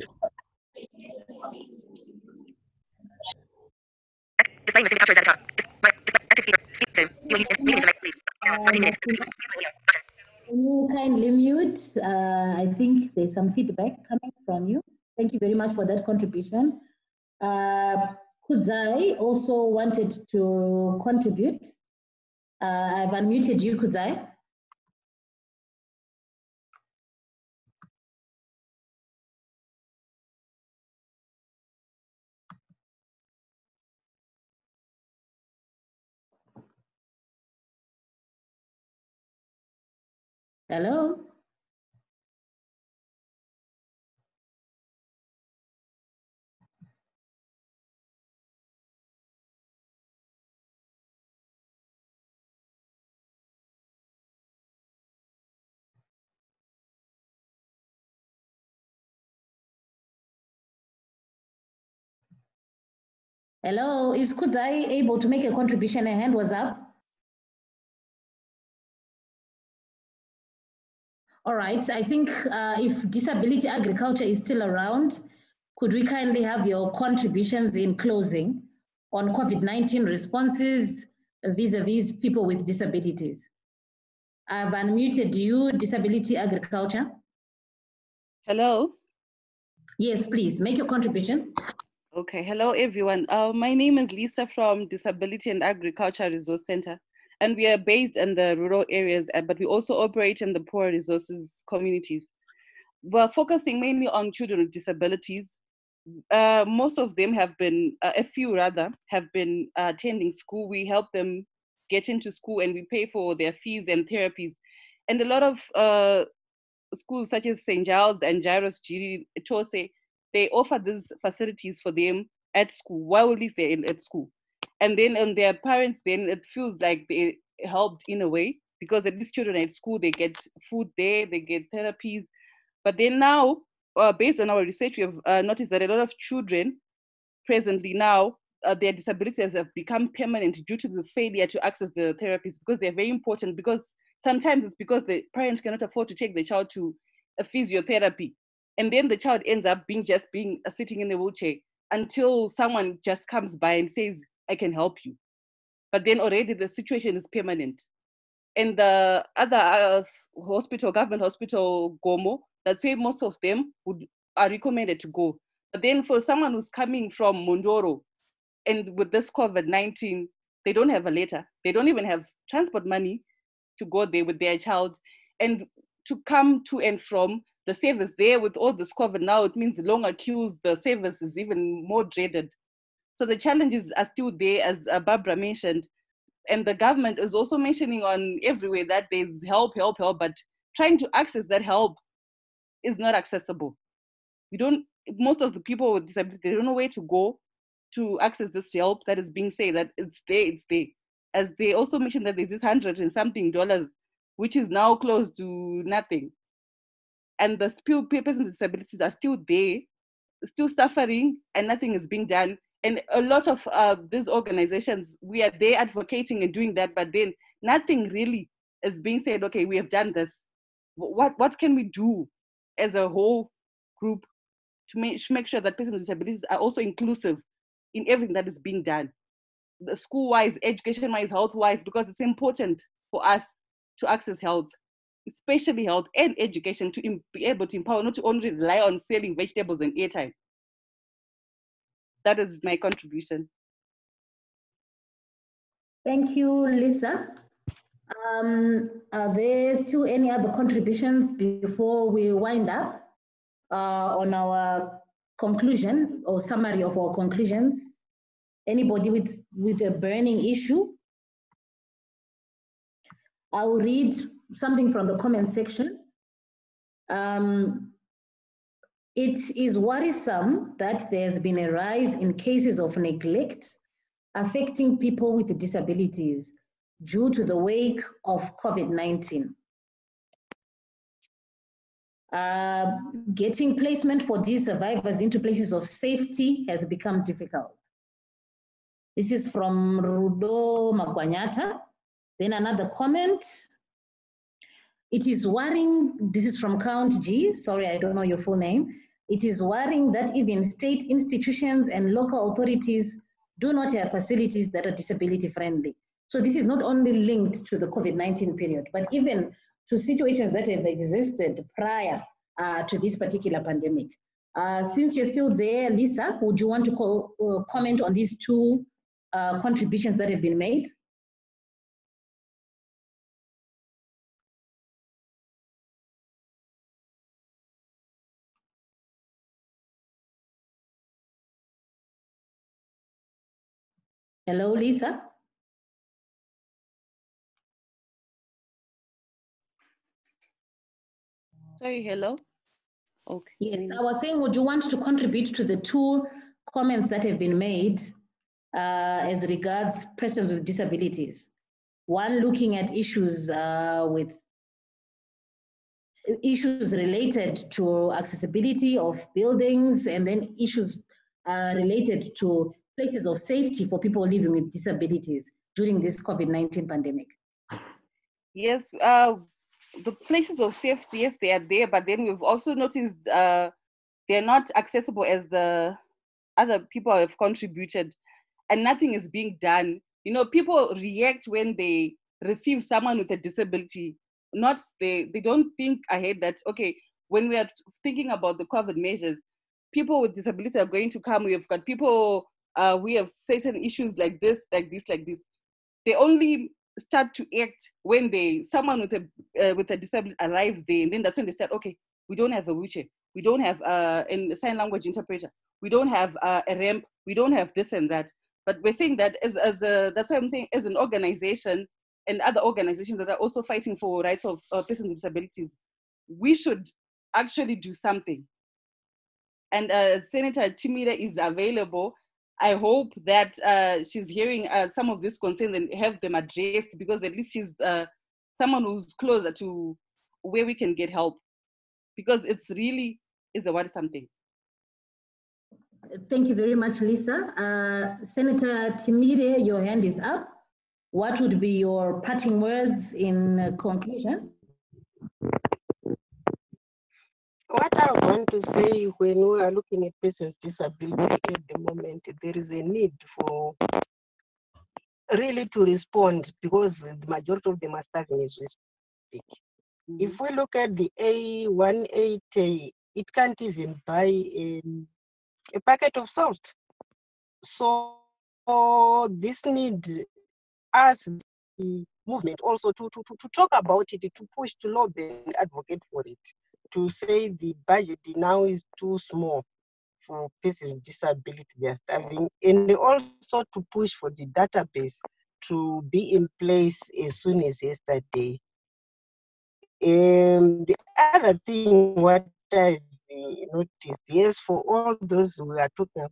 Display active speaker. Speak Zoom. You 14 minutes. Can you kindly mute? Uh, I think there's some feedback coming from you. Thank you very much for that contribution. Uh, Kudzai also wanted to contribute. Uh, I've unmuted you, Kudzai. Hello? Hello, is Kudzai able to make a contribution? A hand was up. All right, I think uh, if disability agriculture is still around, could we kindly have your contributions in closing on COVID-19 responses vis-a-vis people with disabilities? I've unmuted you, disability agriculture. Hello. Yes, please, make your contribution. Okay, hello everyone. Uh, my name is Lisa from Disability and Agriculture Resource Center, and we are based in the rural areas, uh, but we also operate in the poor resources communities. We're focusing mainly on children with disabilities. Uh, most of them have been, uh, a few rather, have been attending school. We help them get into school and we pay for their fees and therapies. And a lot of uh, schools such as St. Giles and Jairos Jiri Tose, they offer these facilities for them at school while at least they're in, at school. And then on their parents, then it feels like they helped in a way because at least children at school, they get food there, they get therapies. But then now, uh, based on our research, we have uh, noticed that a lot of children presently now, uh, their disabilities have become permanent due to the failure to access the therapies because they're very important because sometimes it's because the parents cannot afford to take the child to a physiotherapy and then the child ends up being just being uh, sitting in the wheelchair until someone just comes by and says, "I can help you," but then already the situation is permanent. And the other uh, hospital, government hospital, Gomo, that's where most of them would are recommended to go. But then for someone who's coming from Mondoro, and with this COVID 19, they don't have a letter. They don't even have transport money to go there with their child. And to come to and from the service there with all this COVID now, it means longer queues, the service is even more dreaded. So the challenges are still there, as uh, Barbara mentioned. And the government is also mentioning on everywhere that there's help, help, help, but trying to access that help is not accessible. We don't, most of the people with disabilities, they don't know where to go to access this help that is being said that it's there, it's there. As they also mentioned that there's this hundred and something dollars, which is now close to nothing. And the still persons with disabilities are still there, still suffering, and nothing is being done. And a lot of uh, these organizations, we are there advocating and doing that, but then nothing really is being said, okay, we have done this. What, what can we do as a whole group to make, to make sure that persons with disabilities are also inclusive in everything that is being done, school-wise, education-wise, health-wise, because it's important for us to access health, especially health and education, to be able to empower, not to only rely on selling vegetables and airtime. That is my contribution. Thank you, Lisa. Um, are there still any other contributions before we wind up uh, on our conclusion or summary of our conclusions? Anybody with, with a burning issue? I'll read something from the comment section. Um, it is worrisome that there's been a rise in cases of neglect affecting people with disabilities due to the wake of COVID-19. Uh, getting placement for these survivors into places of safety has become difficult. This is from Rudo Magwanyata. Then another comment. It is worrying, this is from Count G, sorry, I don't know your full name. It is worrying that even state institutions and local authorities do not have facilities that are disability friendly. So this is not only linked to the COVID-19 period, but even to situations that have existed prior uh, to this particular pandemic. Uh, since you're still there, Lisa, would you want to uh, comment on these two uh, contributions that have been made? Hello, Lisa. Sorry, hello? Okay. Yes, I was saying, would you want to contribute to the two comments that have been made uh, as regards persons with disabilities? One looking at issues uh, with issues related to accessibility of buildings and then issues uh, related to places of safety for people living with disabilities during this COVID-19 pandemic. Yes, uh, the places of safety, yes, they are there, but then we've also noticed uh, they're not accessible as the other people have contributed, and nothing is being done. You know, people react when they receive someone with a disability. Not they they don't think ahead that okay, when we are thinking about the COVID measures, people with disability are going to come. We've got people. Uh, we have certain issues like this, like this, like this. They only start to act when they someone with a uh, with a disability arrives there, and then that's when they start. Okay, we don't have a wheelchair, we don't have uh, a sign language interpreter, we don't have uh, a ramp, we don't have this and that. But we're saying that as as a, that's why I'm saying as an organization and other organizations that are also fighting for rights of uh, persons with disabilities, we should actually do something. And uh, Senator Timire is available I hope that uh, she's hearing uh, some of these concerns and have them addressed because at least she's uh, someone who's closer to where we can get help because it's really is a what something. Thank you very much, Lisa. Uh, Senator Timire, your hand is up. What would be your parting words in conclusion? What I want to say when we are looking at persons with disability at the moment, there is a need for really to respond because the majority of them are struggling as we speak. If we look at the A180, it can't even buy um, a packet of salt. So this need us, the movement, also to, to, to, to talk about it, to push, to lobby and advocate for it, to say the budget now is too small for persons with disability, they are starving, and also to push for the database to be in place as soon as yesterday. And the other thing, what I've noticed, yes, for all those who are talking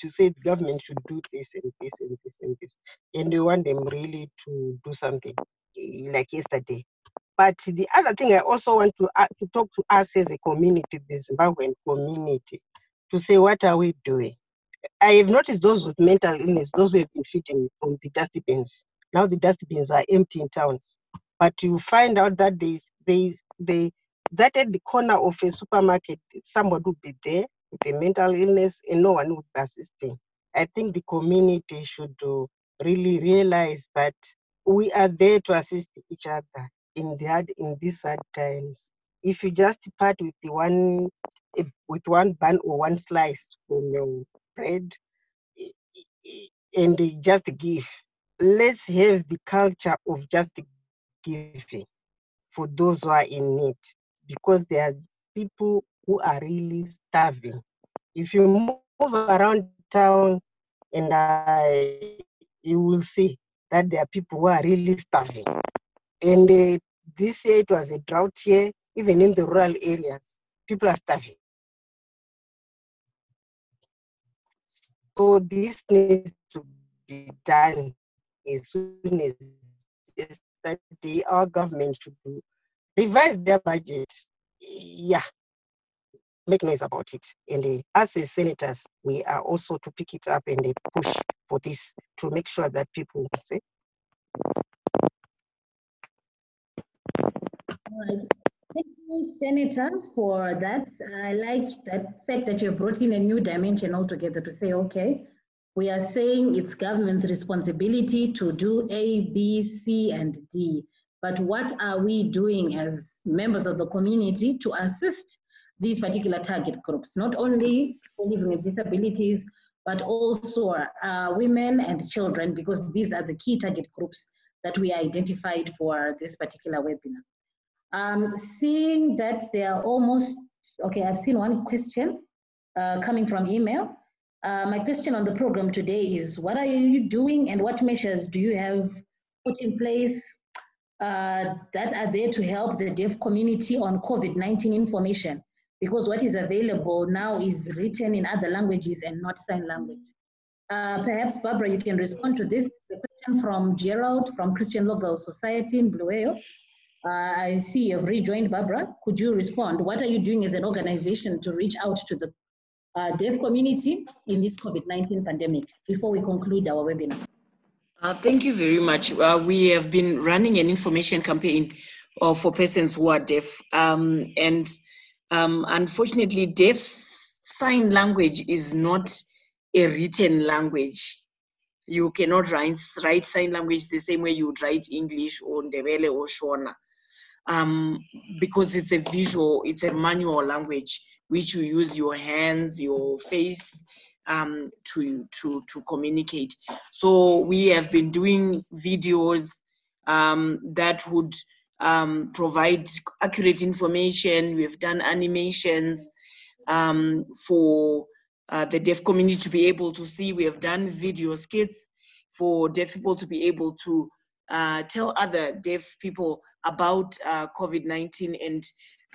to say the government should do this and this and this and this, and we want them really to do something eh, like yesterday. But the other thing I also want to, uh, to talk to us as a community, the Zimbabwean community, to say what are we doing? I have noticed those with mental illness, those who have been feeding from the dustbins. Now the dustbins are empty in towns. But you find out that they, they, they, that at the corner of a supermarket, somebody would be there with a mental illness and no one would be assisting. I think the community should uh, really realize that we are there to assist each other hard, in these hard times. If you just part with the one eh, with one bun or one slice from your bread and just give, let's have the culture of just giving for those who are in need because there are people who are really starving. If you move around town and uh, you will see that there are people who are really starving. And uh, this year it was a drought year, even in the rural areas, people are starving. So this needs to be done as soon as yesterday. Our government should do, revise their budget. Yeah, make noise about it. And uh, as senators, we are also to pick it up and uh, push for this to make sure that people say. All right. Thank you, Senator, for that. I like that fact that you brought in a new dimension altogether to say, okay, we are saying it's government's responsibility to do A, B, C, and D. But what are we doing as members of the community to assist these particular target groups, not only people living with disabilities, but also uh, women and children, because these are the key target groups that we identified for this particular webinar. Um, seeing that they are almost, okay, I've seen one question uh, coming from email. Uh, my question on the program today is, what are you doing and what measures do you have put in place uh, that are there to help the deaf community on COVID-19 information? Because what is available now is written in other languages and not sign language. Uh, perhaps, Barbara, you can respond to this. It's a question from Gerald from Christian Local Society in Blue Whale. Uh, I see you've rejoined, Barbara. Could you respond? What are you doing as an organization to reach out to the uh, deaf community in this COVID-19 pandemic before we conclude our webinar? Uh, thank you very much. Uh, we have been running an information campaign uh, for persons who are deaf. Um, and um, unfortunately, deaf sign language is not a written language. You cannot write, write sign language the same way you would write English or Ndebele or Shona um, because it's a visual, it's a manual language which you use your hands, your face um, to, to, to communicate. So we have been doing videos um, that would um, provide accurate information. We've done animations um, for uh, the deaf community to be able to see. We have done video skits for deaf people to be able to uh, tell other deaf people about uh, COVID-19 and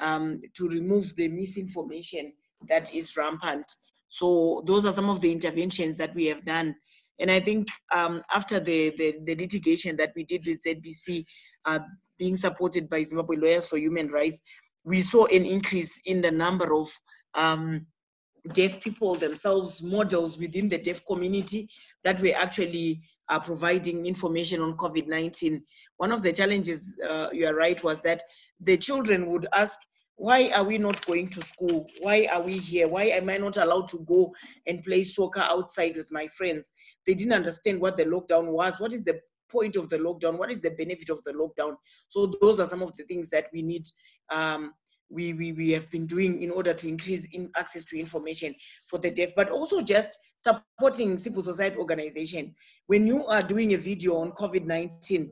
um, to remove the misinformation that is rampant. So those are some of the interventions that we have done. And I think um, after the, the, the, litigation that we did with ZBC, uh, being supported by Zimbabwe Lawyers for Human Rights, we saw an increase in the number of um, deaf people themselves, models within the deaf community that were actually uh, providing information on COVID 19. One of the challenges, uh, you are right, was that the children would ask, why are we not going to school? Why are we here? Why am I not allowed to go and play soccer outside with my friends? They didn't understand what the lockdown was. What is the point of the lockdown? What is the benefit of the lockdown? So those are some of the things that we need. Um, we, we, we have been doing in order to increase in access to information for the deaf, but also just supporting civil society organization. When you are doing a video on COVID-19,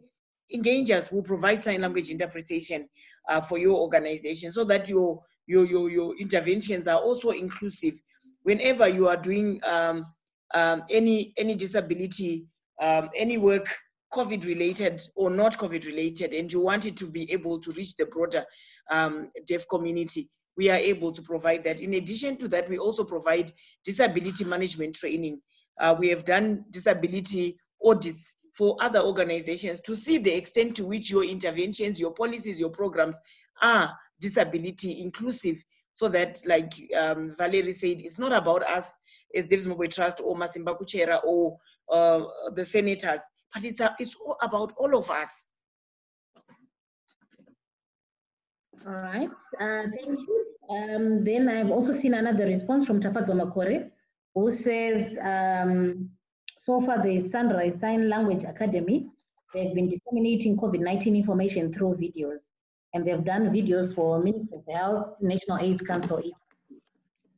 engage us, will provide sign language interpretation uh, for your organization so that your, your, your, your interventions are also inclusive. Whenever you are doing um, um, any, any disability, um, any work COVID related or not COVID related, and you want it to be able to reach the broader um, deaf community, we are able to provide that. In addition to that, we also provide disability management training. Uh, we have done disability audits for other organizations to see the extent to which your interventions, your policies, your programs are disability inclusive so that like um, Valerie said, it's not about us as Deaf Zimbabwe Trust or Masimba Kuchera or uh, the senators, but it's, a, it's all about all of us. All right, uh, thank you. Um, then I've also seen another response from Tafadzwa Makore, who says, um, so far the Sunrise Sign Language Academy, they've been disseminating COVID-19 information through videos, and they've done videos for Ministry of Health, National AIDS Council,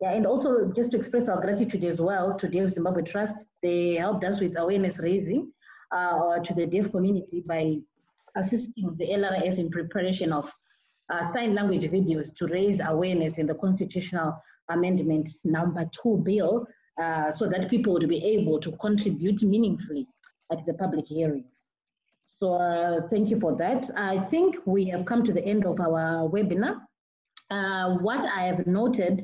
yeah, and also just to express our gratitude as well to Deaf Zimbabwe Trust, they helped us with awareness raising uh, to the deaf community by assisting the LRF in preparation of uh, sign language videos to raise awareness in the constitutional amendment number two bill uh, so that people would be able to contribute meaningfully at the public hearings. So uh, thank you for that. I think we have come to the end of our webinar. Uh, what I have noted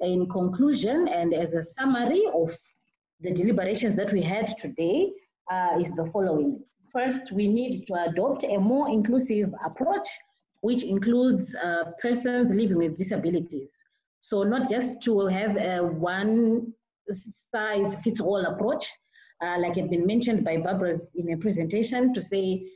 in conclusion and as a summary of the deliberations that we had today uh, is the following. First, we need to adopt a more inclusive approach which includes uh, persons living with disabilities. So not just to have a one size fits all approach, uh, like had been mentioned by Barbara's in a presentation to say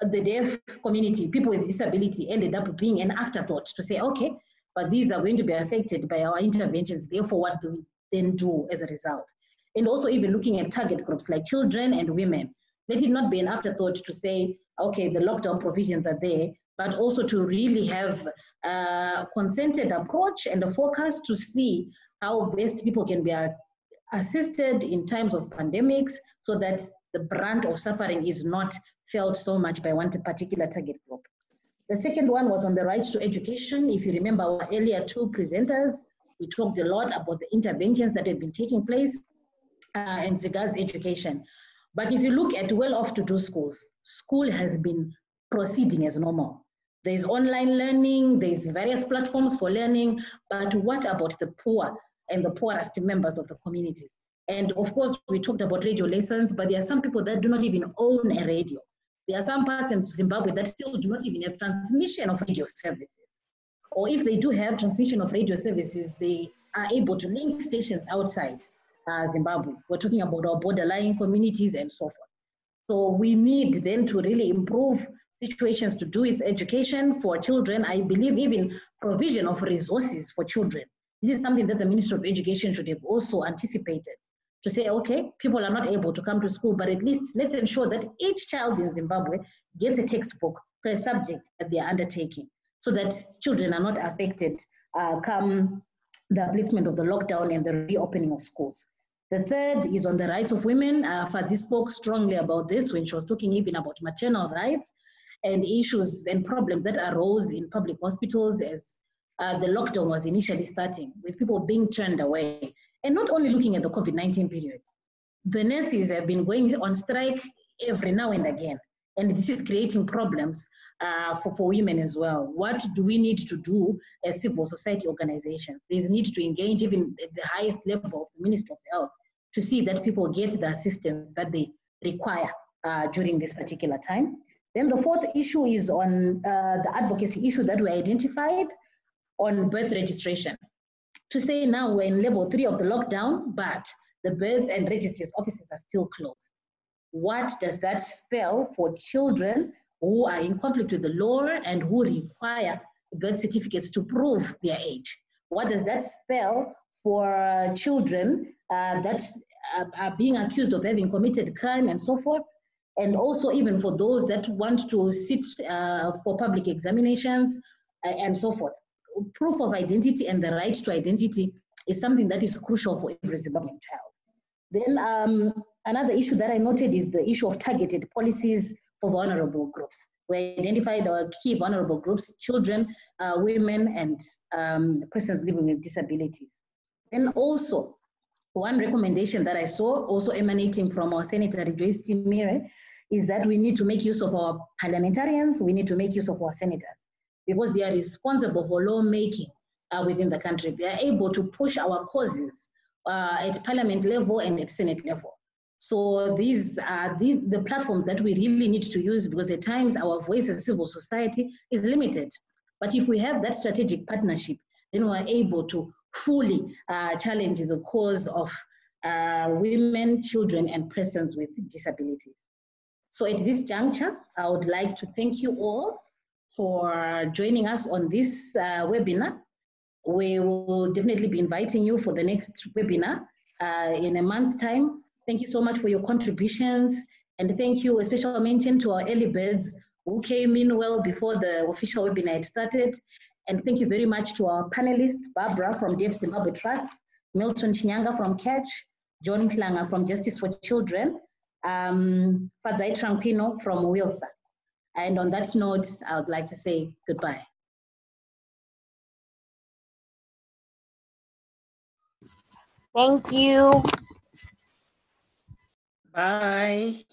the deaf community, people with disability ended up being an afterthought to say, okay, but these are going to be affected by our interventions, therefore what do we then do as a result? And also even looking at target groups like children and women. Let it not be an afterthought to say, okay, the lockdown provisions are there, but also to really have a consented approach and a focus to see how best people can be assisted in times of pandemics so that the brunt of suffering is not felt so much by one particular target group. The second one was on the rights to education. If you remember our earlier two presenters, we talked a lot about the interventions that had been taking place uh, in regards education. But if you look at well-off to do schools, school has been proceeding as normal. There's online learning, there's various platforms for learning, but what about the poor and the poorest members of the community? And of course, we talked about radio lessons, but there are some people that do not even own a radio. There are some parts in Zimbabwe that still do not even have transmission of radio services. Or if they do have transmission of radio services, they are able to link stations outside uh, Zimbabwe. We're talking about our borderline communities and so forth. So we need then to really improve situations to do with education for children. I believe even provision of resources for children. This is something that the Minister of Education should have also anticipated to say, okay, people are not able to come to school, but at least let's ensure that each child in Zimbabwe gets a textbook per subject that they are undertaking so that children are not affected uh, come the upliftment of the lockdown and the reopening of schools. The third is on the rights of women. Uh, Fadi spoke strongly about this when she was talking even about maternal rights and issues and problems that arose in public hospitals as uh, the lockdown was initially starting, with people being turned away. And not only looking at the COVID 19 period, the nurses have been going on strike every now and again. And this is creating problems uh, for, for women as well. What do we need to do as civil society organizations? There's need to engage even at the highest level of the Ministry of Health to see that people get the assistance that they require uh, during this particular time. Then the fourth issue is on uh, the advocacy issue that we identified on birth registration. To say now we're in level three of the lockdown, but the birth and registries offices are still closed. What does that spell for children who are in conflict with the law and who require birth certificates to prove their age. What does that spell for uh, children uh, that are, are being accused of having committed crime and so forth? And also even for those that want to sit uh, for public examinations uh, and so forth. Proof of identity and the right to identity is something that is crucial for every Zimbabwean child. Then um, another issue that I noted is the issue of targeted policies for vulnerable groups. We identified our key vulnerable groups, children, uh, women, and um, persons living with disabilities. And also, one recommendation that I saw, also emanating from our Senator Rejoice Timire, is that we need to make use of our parliamentarians, we need to make use of our senators, because they are responsible for lawmaking uh, within the country. They are able to push our causes uh, at parliament level and at senate level. So these are these the platforms that we really need to use because at times our voice as civil society is limited. But if we have that strategic partnership, then we are able to fully uh, challenge the cause of uh, women, children, and persons with disabilities. So at this juncture, I would like to thank you all for joining us on this uh, webinar. We will definitely be inviting you for the next webinar uh, in a month's time. Thank you so much for your contributions. And thank you, a special mention to our early birds who came in well before the official webinar had started. And thank you very much to our panelists, Barbara from Deaf Zimbabwe Trust, Milton Chinyanga from Catch, John Klanga from Justice for Children, um, Fadzai Traquino from Wilsa. And on that note, I would like to say goodbye. Thank you. Bye.